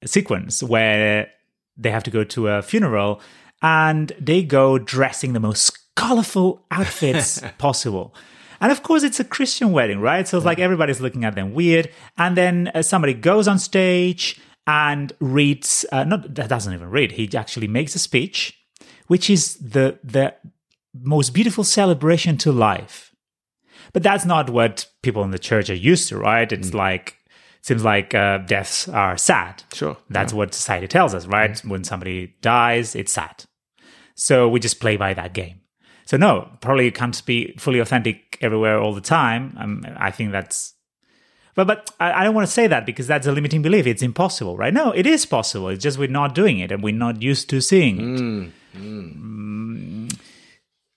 sequence where they have to go to a funeral, and they go dressing the most colorful outfits possible. And of course, it's a Christian wedding, right? So it's like everybody's looking at them weird. And then uh, somebody goes on stage and reads, uh, not that doesn't even read. He actually makes a speech, which is the the most beautiful celebration to life. But that's not what people in the church are used to, right? It's like seems like uh, deaths are sad. Sure. That's what society tells us, right? When somebody dies, it's sad. So we just play by that game. So no, probably you can't be fully authentic everywhere all the time. Um, I think that's, but but I, I don't want to say that because that's a limiting belief. It's impossible, right? No, it is possible. It's just we're not doing it and we're not used to seeing it. Mm.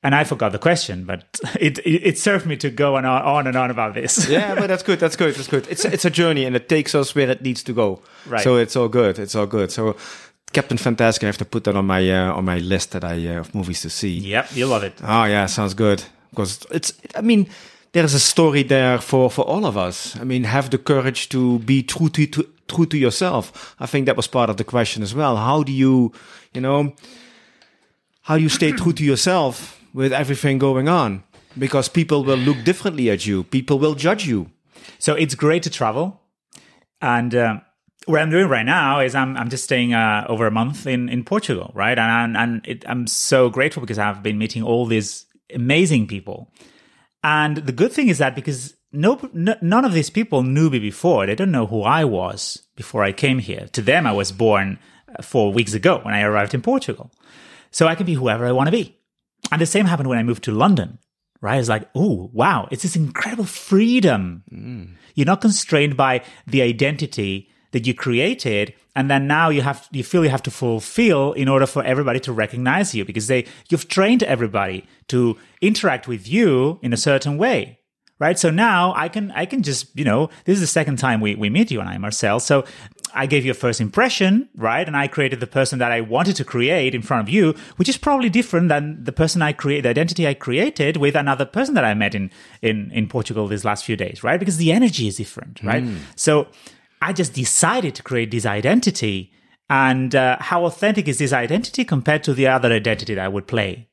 And I forgot the question, but it it, it served me to go on, on and on about this. yeah, but that's good. That's good. That's good. It's it's a journey, and it takes us where it needs to go. Right. So it's all good. It's all good. So Captain Fantastic, I have to put that on my uh, on my list that I uh, of movies to see. Yep, you love it. Oh yeah, sounds good. Because it's. I mean, there's a story there for for all of us. I mean, have the courage to be true to, to true to yourself. I think that was part of the question as well. How do you, you know, how do you stay true to yourself with everything going on? Because people will look differently at you. People will judge you. So it's great to travel, and um, what I'm doing right now is I'm I'm just staying uh, over a month in in Portugal, right? And and it, I'm so grateful because I've been meeting all these amazing people, and the good thing is that because no, no none of these people knew me before, they don't know who I was before I came here. To them, I was born uh, four weeks ago when I arrived in Portugal, so I can be whoever I want to be. And the same happened when I moved to London, right? It's like, oh, wow, it's this incredible freedom. Mm. You're not constrained by the identity that you created. And then now you have, you feel you have to fulfill in order for everybody to recognize you because they, you've trained everybody to interact with you in a certain way. Right. So now I can, I can just, you know, this is the second time we, we meet you and I, Marcel. So I gave you a first impression, right? And I created the person that I wanted to create in front of you, which is probably different than the person I create, the identity I created with another person that I met in, in, in Portugal these last few days, right? Because the energy is different, right? So I just decided to create this identity. And uh, how authentic is this identity compared to the other identity that I would play?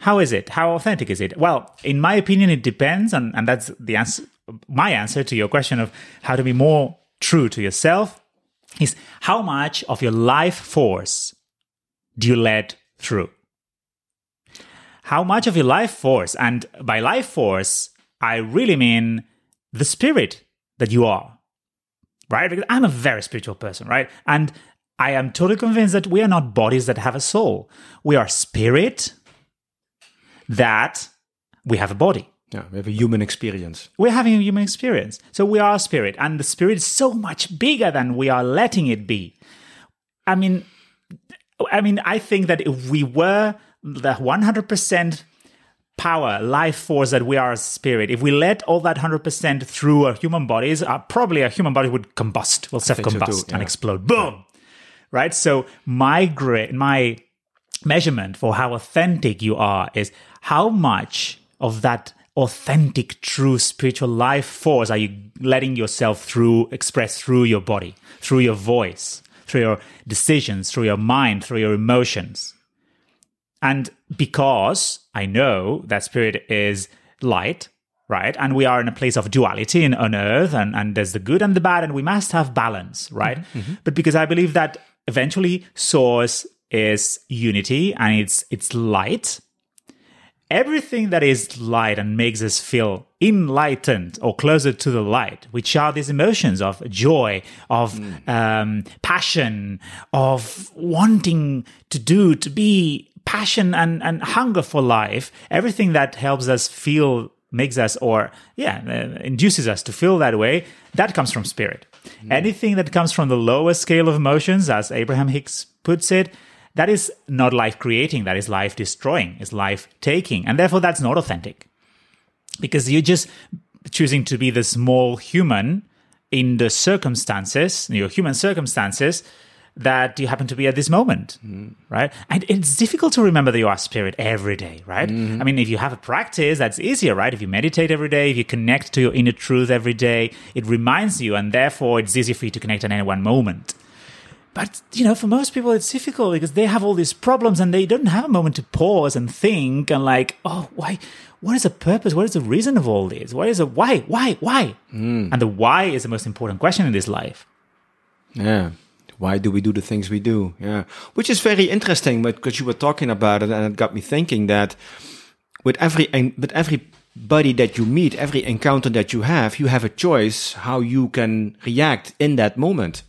How is it? How authentic is it? Well, in my opinion, it depends, and, and that's the answer. My answer to your question of how to be more true to yourself is how much of your life force do you let through? How much of your life force, and by life force, I really mean the spirit that you are, right? Because I'm a very spiritual person, right? And I am totally convinced that we are not bodies that have a soul. We are spirit that we have a body. Yeah, we have a human experience. We're having a human experience. So we are spirit, and the spirit is so much bigger than we are letting it be. I mean, I mean, I think that if we were the 100% power, life force that we are as spirit, if we let all that 100% through our human bodies, uh, probably our human body would combust, will self think so combust and explode. Boom! Right? So my gra- my measurement for how authentic you are is how much of that authentic, true spiritual life force are you letting yourself through, express through your body, through your voice, through your decisions, through your mind, through your emotions. And because I know that spirit is light, right? And we are in a place of duality in, on earth, and, and there's the good and the bad, and we must have balance, right? Mm-hmm, mm-hmm. But because I believe that eventually source is unity and it's it's light, everything that is light and makes us feel enlightened or closer to the light, which are these emotions of joy, of um, passion, of wanting to do, to be passion and, and hunger for life, everything that helps us feel, makes us, or yeah, uh, induces us to feel that way, that comes from spirit. Anything that comes from the lower scale of emotions, as Abraham Hicks puts it, that is not life creating, that is life destroying, is life taking. And therefore, that's not authentic because you're just choosing to be the small human in the circumstances, your human circumstances that you happen to be at this moment, right? And it's difficult to remember that you are spirit every day, right? Mm-hmm. I mean, if you have a practice, that's easier, right? If you meditate every day, if you connect to your inner truth every day, it reminds you, and therefore it's easier for you to connect at any one moment. But you know, for most people, it's difficult because they have all these problems and they don't have a moment to pause and think and like, oh, why? What is the purpose? What is the reason of all this? What is the why? Why? Why? Hmm. And the why is the most important question in this life. Yeah. Why do we do the things we do? Yeah. Which is very interesting but because you were talking about it and it got me thinking that with every, with everybody that you meet, every encounter that you have, you have a choice how you can react in that moment.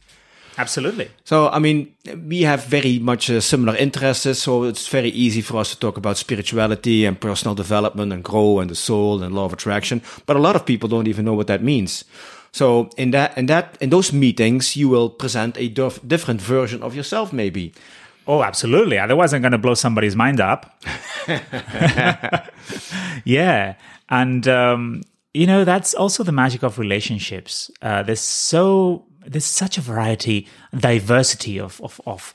Absolutely. So, I mean, we have very much uh, similar interests, so it's very easy for us to talk about spirituality and personal development and grow and the soul and law of attraction. But a lot of people don't even know what that means. So, in that, in that, in those meetings, you will present a dif- different version of yourself, maybe. Oh, absolutely. Otherwise, I'm going to blow somebody's mind up. yeah. And, um, you know, that's also the magic of relationships. Uh, there's so, there's such a variety, diversity of, of, of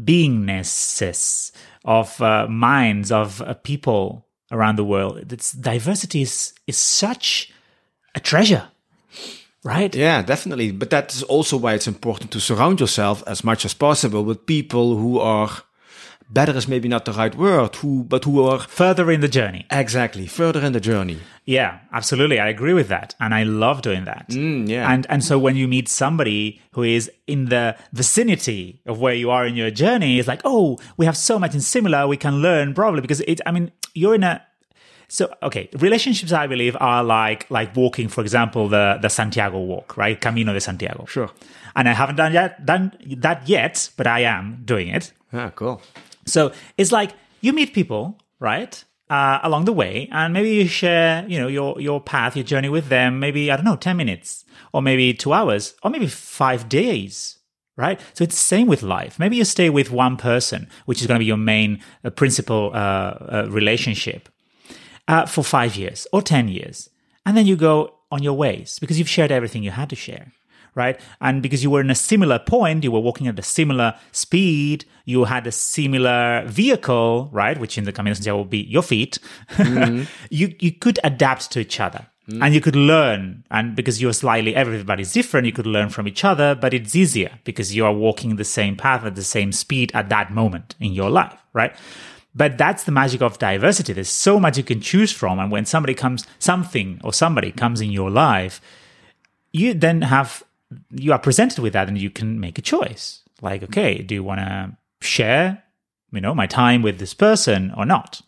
beingnesses, of uh, minds, of uh, people around the world. It's diversity is, is such a treasure right? Yeah, definitely. But that is also why it's important to surround yourself as much as possible with people who are better is maybe not the right word, who but who are Further in the journey. exactly further in the journey. Yeah, absolutely. I agree with that. And I love doing that. Mm, yeah. And and so when you meet somebody who is in the vicinity of where you are in your journey, it's like, oh, we have so much in similar, we can learn probably because it I mean, you're in a so okay, relationships I believe are like like walking, for example, the the Santiago walk, right? Camino de Santiago. Sure. And I haven't done yet done that yet, but I am doing it. Ah, cool. So it's like you meet people, right? Uh, along the way, and maybe you share, you know, your your path, your journey with them. Maybe I don't know, ten minutes, or maybe two hours, or maybe five days, right? So it's the same with life. Maybe you stay with one person, which is going to be your main uh, principal uh, uh, relationship, uh, for five years or ten years, and then you go on your ways because you've shared everything you had to share right? And because you were in a similar point, you were walking at a similar speed, you had a similar vehicle, right? Which in the Camino Santiago will be your feet. Mm-hmm. you you could adapt to each other. And you could learn, and because you're slightly, everybody's different, you could learn from each other, but it's easier because you are walking the same path at the same speed at that moment in your life, right? But that's the magic of diversity. There's so much you can choose from. And when somebody comes, something or somebody comes in your life, you then have you are presented with that and you can make a choice. Like okay do you want to share you know my time with this person or not?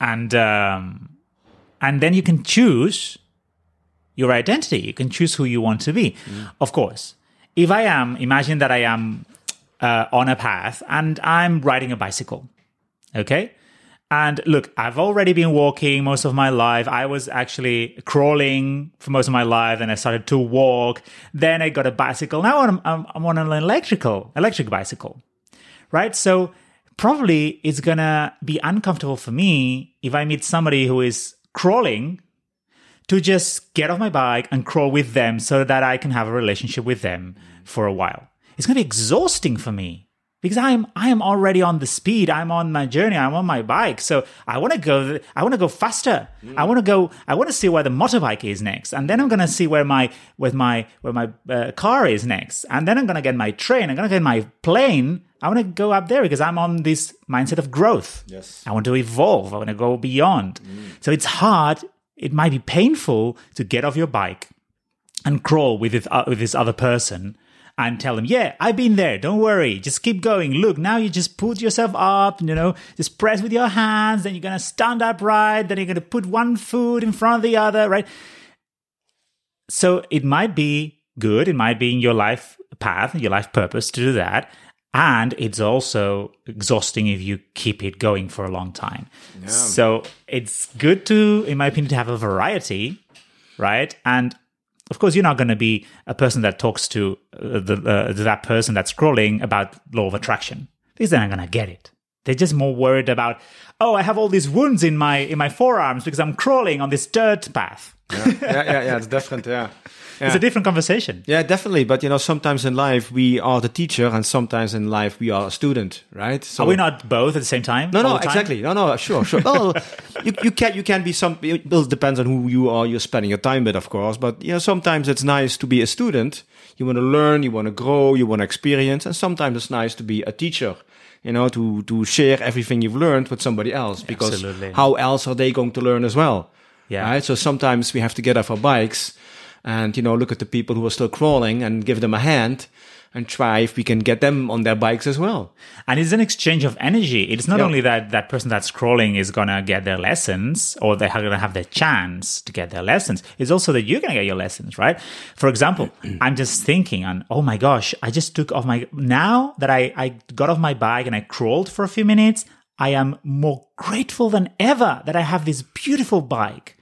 And um and then you can choose your identity. You can choose who you want to be. Of course if i am imagine that i am uh, on a path and i'm riding a bicycle okay and look, I've already been walking most of my life. I was actually crawling for most of my life. Then I started to walk. Then I got a bicycle. Now I'm, I'm, I'm on an electrical, electric bicycle, right? So probably it's gonna be uncomfortable for me if I meet somebody who is crawling to just get off my bike and crawl with them so that I can have a relationship with them for a while. It's gonna be exhausting for me because I am I am already on the speed. I'm on my journey. I'm on my bike. So I want to go. I want to go faster. I want to go. I want to see where the motorbike is next, and then I'm gonna see where my with my where my uh, car is next, and then I'm gonna get my train. I'm gonna get my plane. I want to go up there because I'm on this mindset of growth. Yes. I want to evolve. I want to go beyond. So it's hard. It might be painful to get off your bike and crawl with this, uh, with this other person and tell them, yeah, I've been there. Don't worry. Just keep going. Look, now you just put yourself up, you know, just press with your hands. Then you're going to stand upright. Then you're going to put one foot in front of the other, right? So it might be good. It might be in your life path, your life purpose to do that. And it's also exhausting if you keep it going for a long time. So it's good to, in my opinion, to have a variety, right? And of course, you're not going to be a person that talks to uh, the, uh, that person that's scrolling about law of attraction because they're not going to get it. They're just more worried about, oh, I have all these wounds in my in my forearms because I'm crawling on this dirt path. Yeah, yeah, yeah, yeah, it's different. Yeah. It's a different conversation. Yeah, definitely. But you know, sometimes in life we are the teacher, and sometimes in life we are a student, right? So Are we not both at the same time? No, no, time? exactly. No, no, sure, sure. well, you, you can you can be some. It depends on who you are. You're spending your time with, of course. But you know, sometimes it's nice to be a student. You want to learn, you want to grow, you want to experience, and sometimes it's nice to be a teacher. You know, to to share everything you've learned with somebody else, because Absolutely. how else are they going to learn as well? Yeah. Right. So sometimes we have to get off our bikes and you know look at the people who are still crawling and give them a hand and try if we can get them on their bikes as well. And it's an exchange of energy. It's not Yeah. only that that person that's crawling is going to get their lessons or they're going to have their chance to get their lessons. It's also that you're going to get your lessons, right? For example, I'm just thinking on, oh my gosh, I just took off my, now that I, I got off my bike and I crawled for a few minutes, I am more grateful than ever that I have this beautiful bike.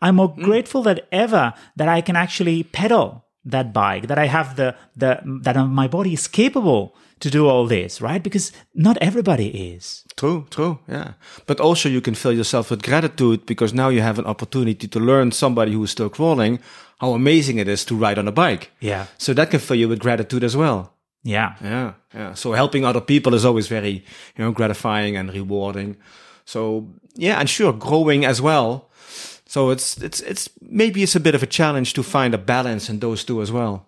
I'm more hmm. grateful than ever that I can actually pedal that bike, that I have the, the, that my body is capable to do all this, right? Because not everybody is. True, true, yeah. But also you can fill yourself with gratitude because now you have an opportunity to learn somebody who is still crawling how amazing it is to ride on a bike. Yeah. So that can fill you with gratitude as well. Yeah. Yeah, yeah. So helping other people is always very, you know, gratifying and rewarding. So yeah, and sure, growing as well. So it's it's it's maybe it's a bit of a challenge to find a balance in those two as well.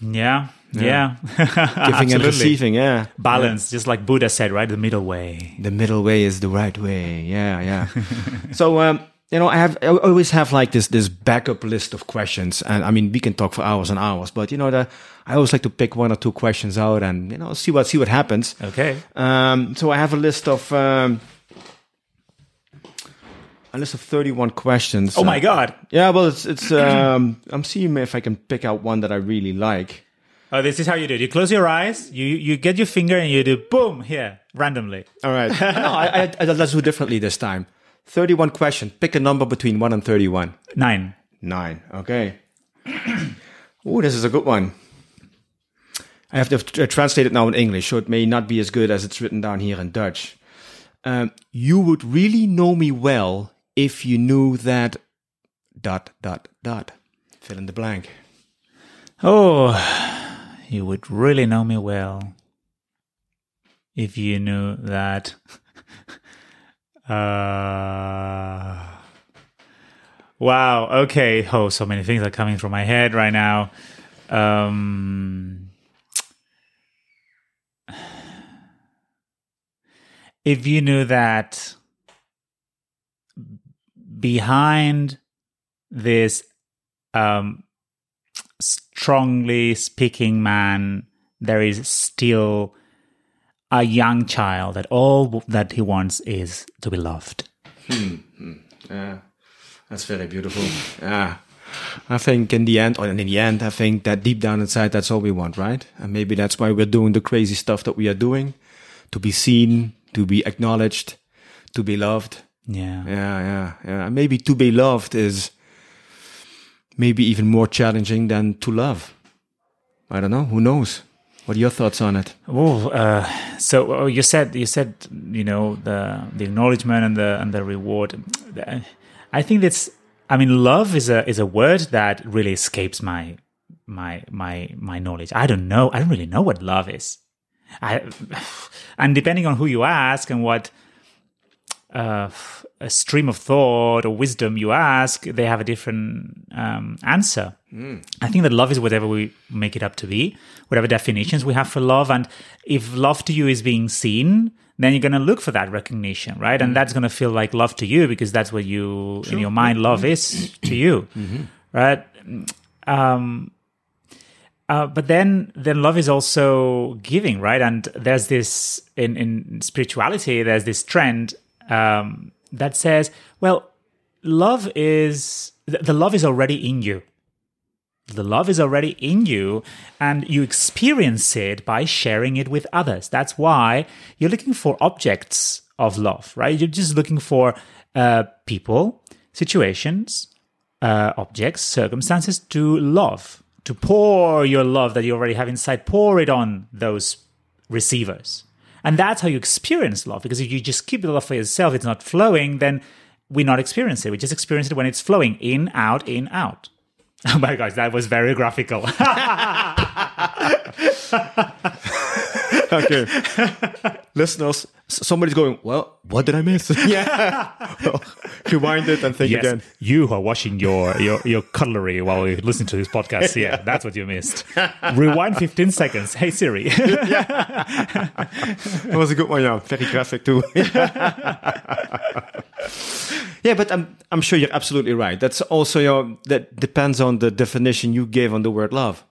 Yeah. Yeah. Giving and receiving, yeah. Balance, just like Buddha said, right? The middle way. the middle way is the right way. Yeah, yeah. so, um, you know, I have I always have like this this backup list of questions, and I mean, we can talk for hours and hours, but you know, the I always like to pick one or two questions out and you know see what see what happens. Okay. Um, so I have a list of um, a list of thirty one questions. Oh my God. Yeah, well, it's it's. Um, I'm seeing if I can pick out one that I really like. Oh, this is how you do it. You close your eyes, you, you get your finger and you do boom here randomly. All right. no, I, I, I, let's do differently this time. 31 question. Pick a number between 1 and 31. Nine. 9. Okay. oh, this is a good one. I have to translate it now in English, so it may not be as good as it's written down here in Dutch. Um, you would really know me well if you knew that. Dot, dot, dot. Fill in the blank. Oh, you would really know me well if you knew that. uh, wow. Okay. Oh, so many things are coming through my head right now. Um, if you knew that behind this um, strongly speaking man, there is still a young child that all that he wants is to be loved. Yeah, that's very beautiful. Yeah. I think in the end, or in the end, I think that deep down inside, that's all we want, right? And maybe that's why we're doing the crazy stuff that we are doing to be seen, to be acknowledged, to be loved. Yeah. Yeah, yeah, yeah. Maybe to be loved is maybe even more challenging than to love. I don't know. Who knows? What are your thoughts on it? Oh, uh, so oh, you said you said you know the the acknowledgement and the and the reward. I think that's. I mean, love is a is a word that really escapes my my my my knowledge. I don't know. I don't really know what love is. I and depending on who you ask and what uh, a stream of thought or wisdom you ask, they have a different um, answer. I think that love is whatever we make it up to be, whatever definitions we have for love. And if love to you is being seen, then you're going to look for that recognition, right? And that's going to feel like love to you because that's what you, in your mind, love is to you, right? Um, uh, but then then love is also giving, right? And there's this in in spirituality. There's this trend um, that says, well, love is the, the love is already in you. The love is already in you, and you experience it by sharing it with others. That's why you're looking for objects of love, right? You're just looking for uh, people, situations, uh, objects, circumstances to love, to pour your love that you already have inside, pour it on those receivers. And that's how you experience love. Because if you just keep the love for yourself, it's not flowing, then we not experience it. We just experience it when it's flowing in, out, in, out. Oh my gosh, that was very graphical. okay. Listeners, somebody's going, well, what did I miss? yeah. well, rewind it and think yes, again. you are washing your, your, your cutlery while you listen to this podcast. Yeah, that's what you missed. Rewind 15 seconds. Hey, Siri. That was a good one, yeah. Very graphic too. yeah, but I'm I'm sure you're absolutely right. That's also your that depends on the definition you gave on the word love.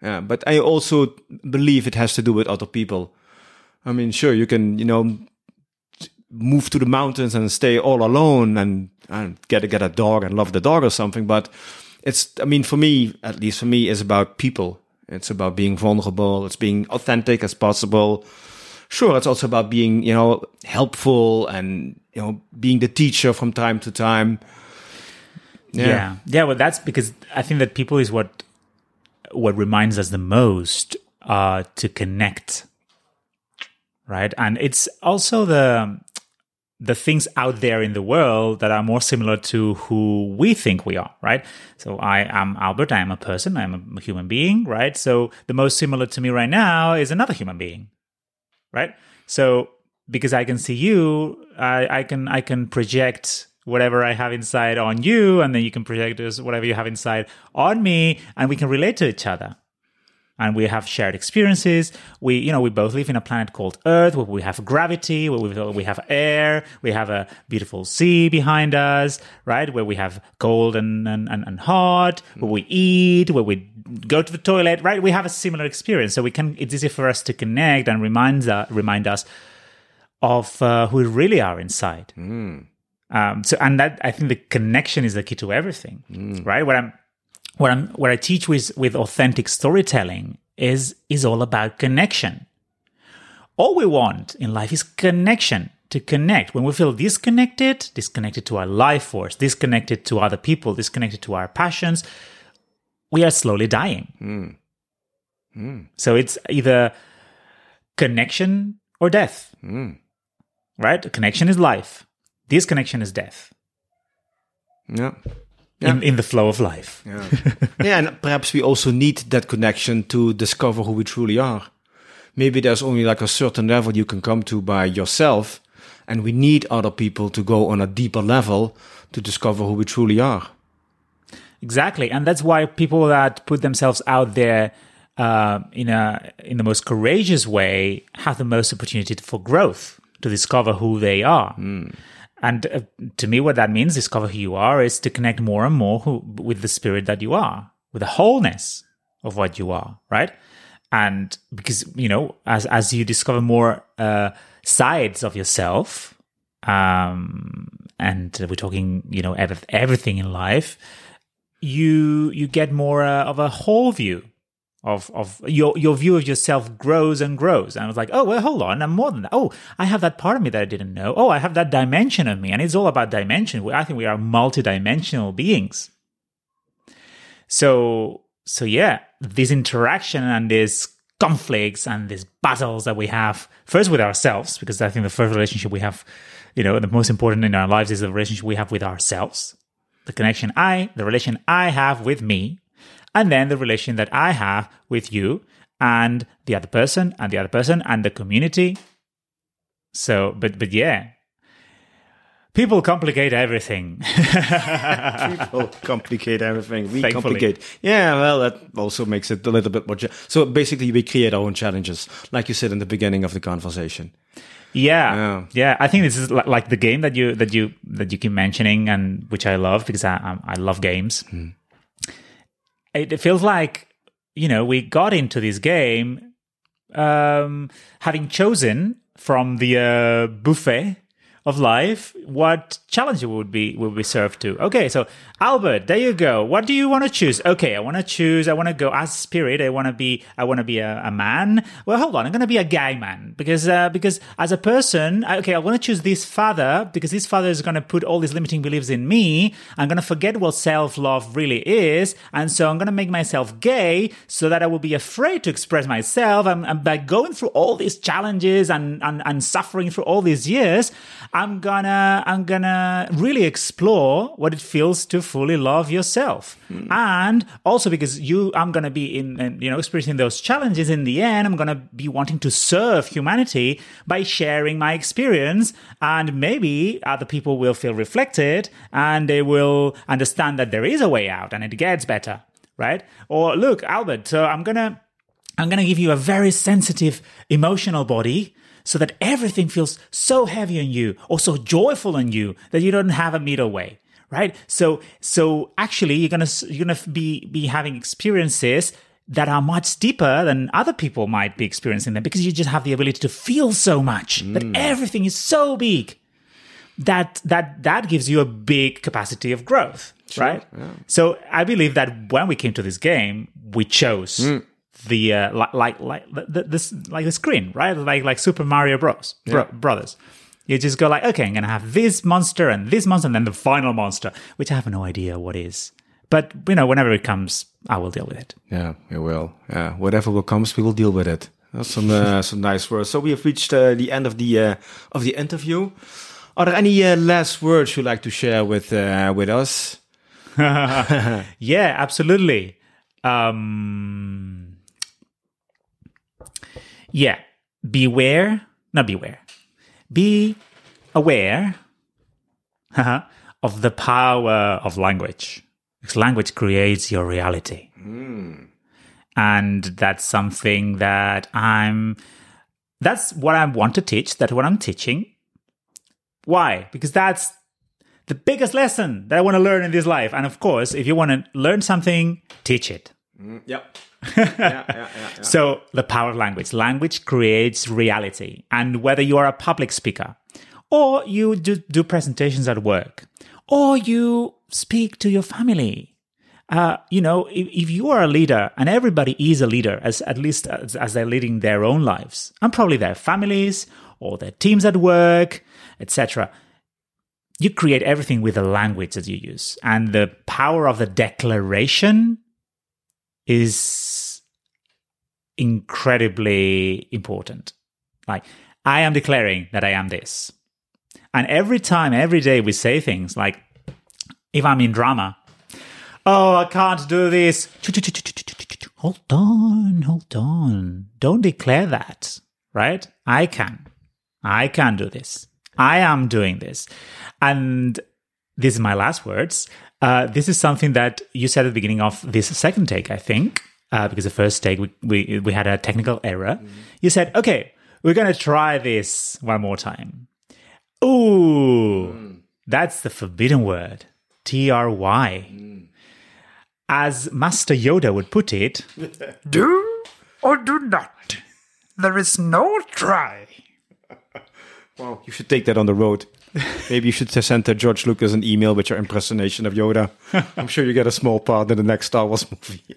Yeah, but I also believe it has to do with other people. I mean, sure, you can, you know, move to the mountains and stay all alone and, and get get a dog and love the dog or something. But it's, I mean, for me, at least for me, it's about people. It's about being vulnerable. It's being authentic as possible. Sure, it's also about being, you know, helpful and, you know, being the teacher from time to time. Yeah. yeah. Well, that's because I think that people is what what reminds us the most uh, to connect, right? And it's also the the things out mm. there in the world that are more similar to who we think we are, right? So I am Albert. I am a person. I am a human being, right? So the most similar to me right now is another human being, right? So because I can see you, I, I can I can project whatever I have inside on you, and then you can project whatever you have inside on me, and we can relate to each other. And we have shared experiences. We, you know, we both live in a planet called Earth, where we have gravity, where we, we have air, we have a beautiful sea behind us, right? Where we have cold and, and, and, hot, where we eat, where we go to the toilet, right? We have a similar experience. So we can, it's easy for us to connect and remind, uh, remind us of uh, who we really are inside. Um, so, and that I think the connection is the key to everything, right? What I'm, what I'm, what I teach with with authentic storytelling is is all about connection. All we want in life is connection. To connect. When we feel disconnected, disconnected to our life force, disconnected to other people, disconnected to our passions, we are slowly dying. Hmm. Hmm. So it's either connection or death. Hmm. Right? Connection is life. Disconnection is death. Yeah. In, in the flow of life. Yeah. yeah, and perhaps we also need that connection to discover who we truly are. Maybe there's only like a certain level you can come to by yourself, and we need other people to go on a deeper level to discover who we truly are. Exactly, and that's why people that put themselves out there uh, in a in the most courageous way have the most opportunity for growth to discover who they are. And uh, to me, what that means, discover who you are, is to connect more and more who, with the spirit that you are, with the wholeness of what you are, right? And because you know, as as you discover more uh, sides of yourself, um, and we're talking, you know, ev- everything in life, you you get more uh, of a whole view of of your your view of yourself grows and grows. And I was like, oh well, hold on, I'm more than that. Oh, I have that part of me that I didn't know. Oh, I have that dimension of me, and it's all about dimension. I think we are multidimensional beings. So so yeah, this interaction and these conflicts and these battles that we have first with ourselves, because I think the first relationship we have, you know, the most important in our lives is the relationship we have with ourselves. The connection I, the relation I have with me, and then the relation that I have with you and the other person and the other person and the community. So, but but yeah, people complicate everything. People complicate everything. We Thankfully. complicate. Yeah, well, that also makes it a little bit more. cha- So basically, we create our own challenges, like you said in the beginning of the conversation. Yeah, Yeah. yeah. I think this is li- like the game that you that you that you keep mentioning, and which I love because I I, I love games. Hmm. It, it feels like you know, we got into this game um, having chosen from the uh, buffet of life what challenge would be would be served to. Okay, so Albert, there you go. What do you want to choose? Okay, I want to choose. I want to go as spirit. I want to be. I want to be a, a man. Well, hold on. I'm going to be a gay man because uh, because as a person, okay, I want to choose this father because this father is going to put all these limiting beliefs in me. I'm going to forget what self love really is, and so I'm going to make myself gay so that I will be afraid to express myself. And, and by going through all these challenges and, and and suffering through all these years, I'm gonna I'm gonna really explore what it feels to fully love yourself, and also because you I'm gonna be in, in you know experiencing those challenges. In the end, I'm gonna be wanting to serve humanity by sharing my experience, and maybe other people will feel reflected and they will understand that there is a way out and it gets better, right? Or look, Albert, so I'm gonna I'm to give you a very sensitive emotional body so that everything feels so heavy on you or so joyful on you that you don't have a middle way right? So so actually you're going to you're to be be having experiences that are much deeper than other people might be experiencing them because you just have the ability to feel so much mm. that everything is so big that that that gives you a big capacity of growth right? so i believe that when we came to this game we chose mm. The uh, like like like the, the, this like the screen right like like super mario bros bro- brothers you just go like okay i'm gonna have this monster and this monster and then the final monster which i have no idea what is but you know whenever it comes i will deal with it Yeah, we will. Yeah, whatever will comes, we will deal with it. That's some uh, some nice words. So we have reached uh, the end of the uh, of the interview. Are there any uh, last words you'd like to share with uh, with us? yeah absolutely um yeah. Beware not beware. Be aware uh-huh, of the power of language. Because language creates your reality. And that's something that i'm that's what i want to teach that's what i'm teaching. Why? Because that's the biggest lesson that i want to learn in this life. And of course if you want to learn something teach it. Mm, yep. Yeah, yeah, yeah, yeah. so, the power of language. Language creates reality. And whether you are a public speaker, or you do, do presentations at work, or you speak to your family, uh, you know, if, if you are a leader, and everybody is a leader, as at least as, as they're leading their own lives, and probably their families or their teams at work, etc. You create everything with the language that you use, and the power of the declaration is incredibly important. Like, I am declaring that I am this. And every time, every day, we say things like, if I'm in drama, oh, I can't do this. Hold on, hold on. Don't declare that, right? I can. I can do this. I am doing this. And this is my last words. Uh, this is something that you said at the beginning of this second take, I think, uh, because the first take we, we, we had a technical error. You said, okay, we're going to try this one more time. Ooh, that's the forbidden word. T R Y. As Master Yoda would put it, Do or do not. There is no try. Well, you should take that on the road. Maybe you should send uh, George Lucas an email with your impersonation of Yoda. I'm sure you get a small part in the next Star Wars movie.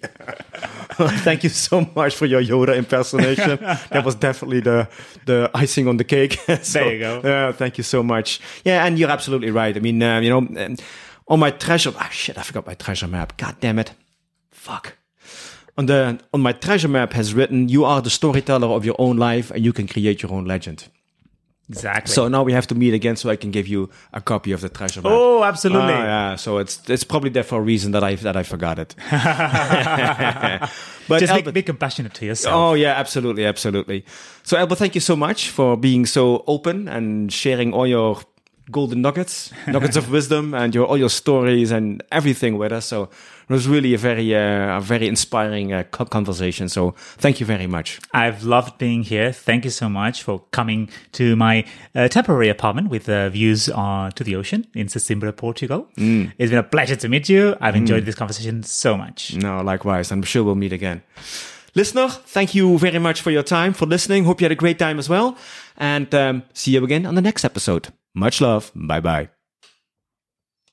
Thank you so much for your Yoda impersonation. that was definitely the the icing on the cake. So, There you go. Yeah, thank you so much. Yeah, and you're absolutely right. I mean, uh, you know, um, on my treasure. Ah, shit! I forgot my treasure map. God damn it! Fuck. On the on my treasure map has written, "You are the storyteller of your own life, and you can create your own legend." Exactly. So now we have to meet again, so I can give you a copy of the treasure map. oh, absolutely. Ah, yeah. So it's it's probably there for a reason that I that I forgot it. but Just Albert, be, be compassionate to yourself. oh yeah, absolutely, absolutely. So Albert, thank you so much for being so open and sharing all your golden nuggets, nuggets of wisdom, and your all your stories and everything with us. So it was really a very, uh, a very inspiring uh, conversation. So thank you very much. I've loved being here. Thank you so much for coming to my uh, temporary apartment with uh, views uh, to the ocean in Sesimbra, Portugal. It's been a pleasure to meet you. I've enjoyed this conversation so much. No, likewise. I'm sure we'll meet again. Listener, thank you very much for your time, for listening. Hope you had a great time as well. And um, see you again on the next episode. Much love. Bye bye.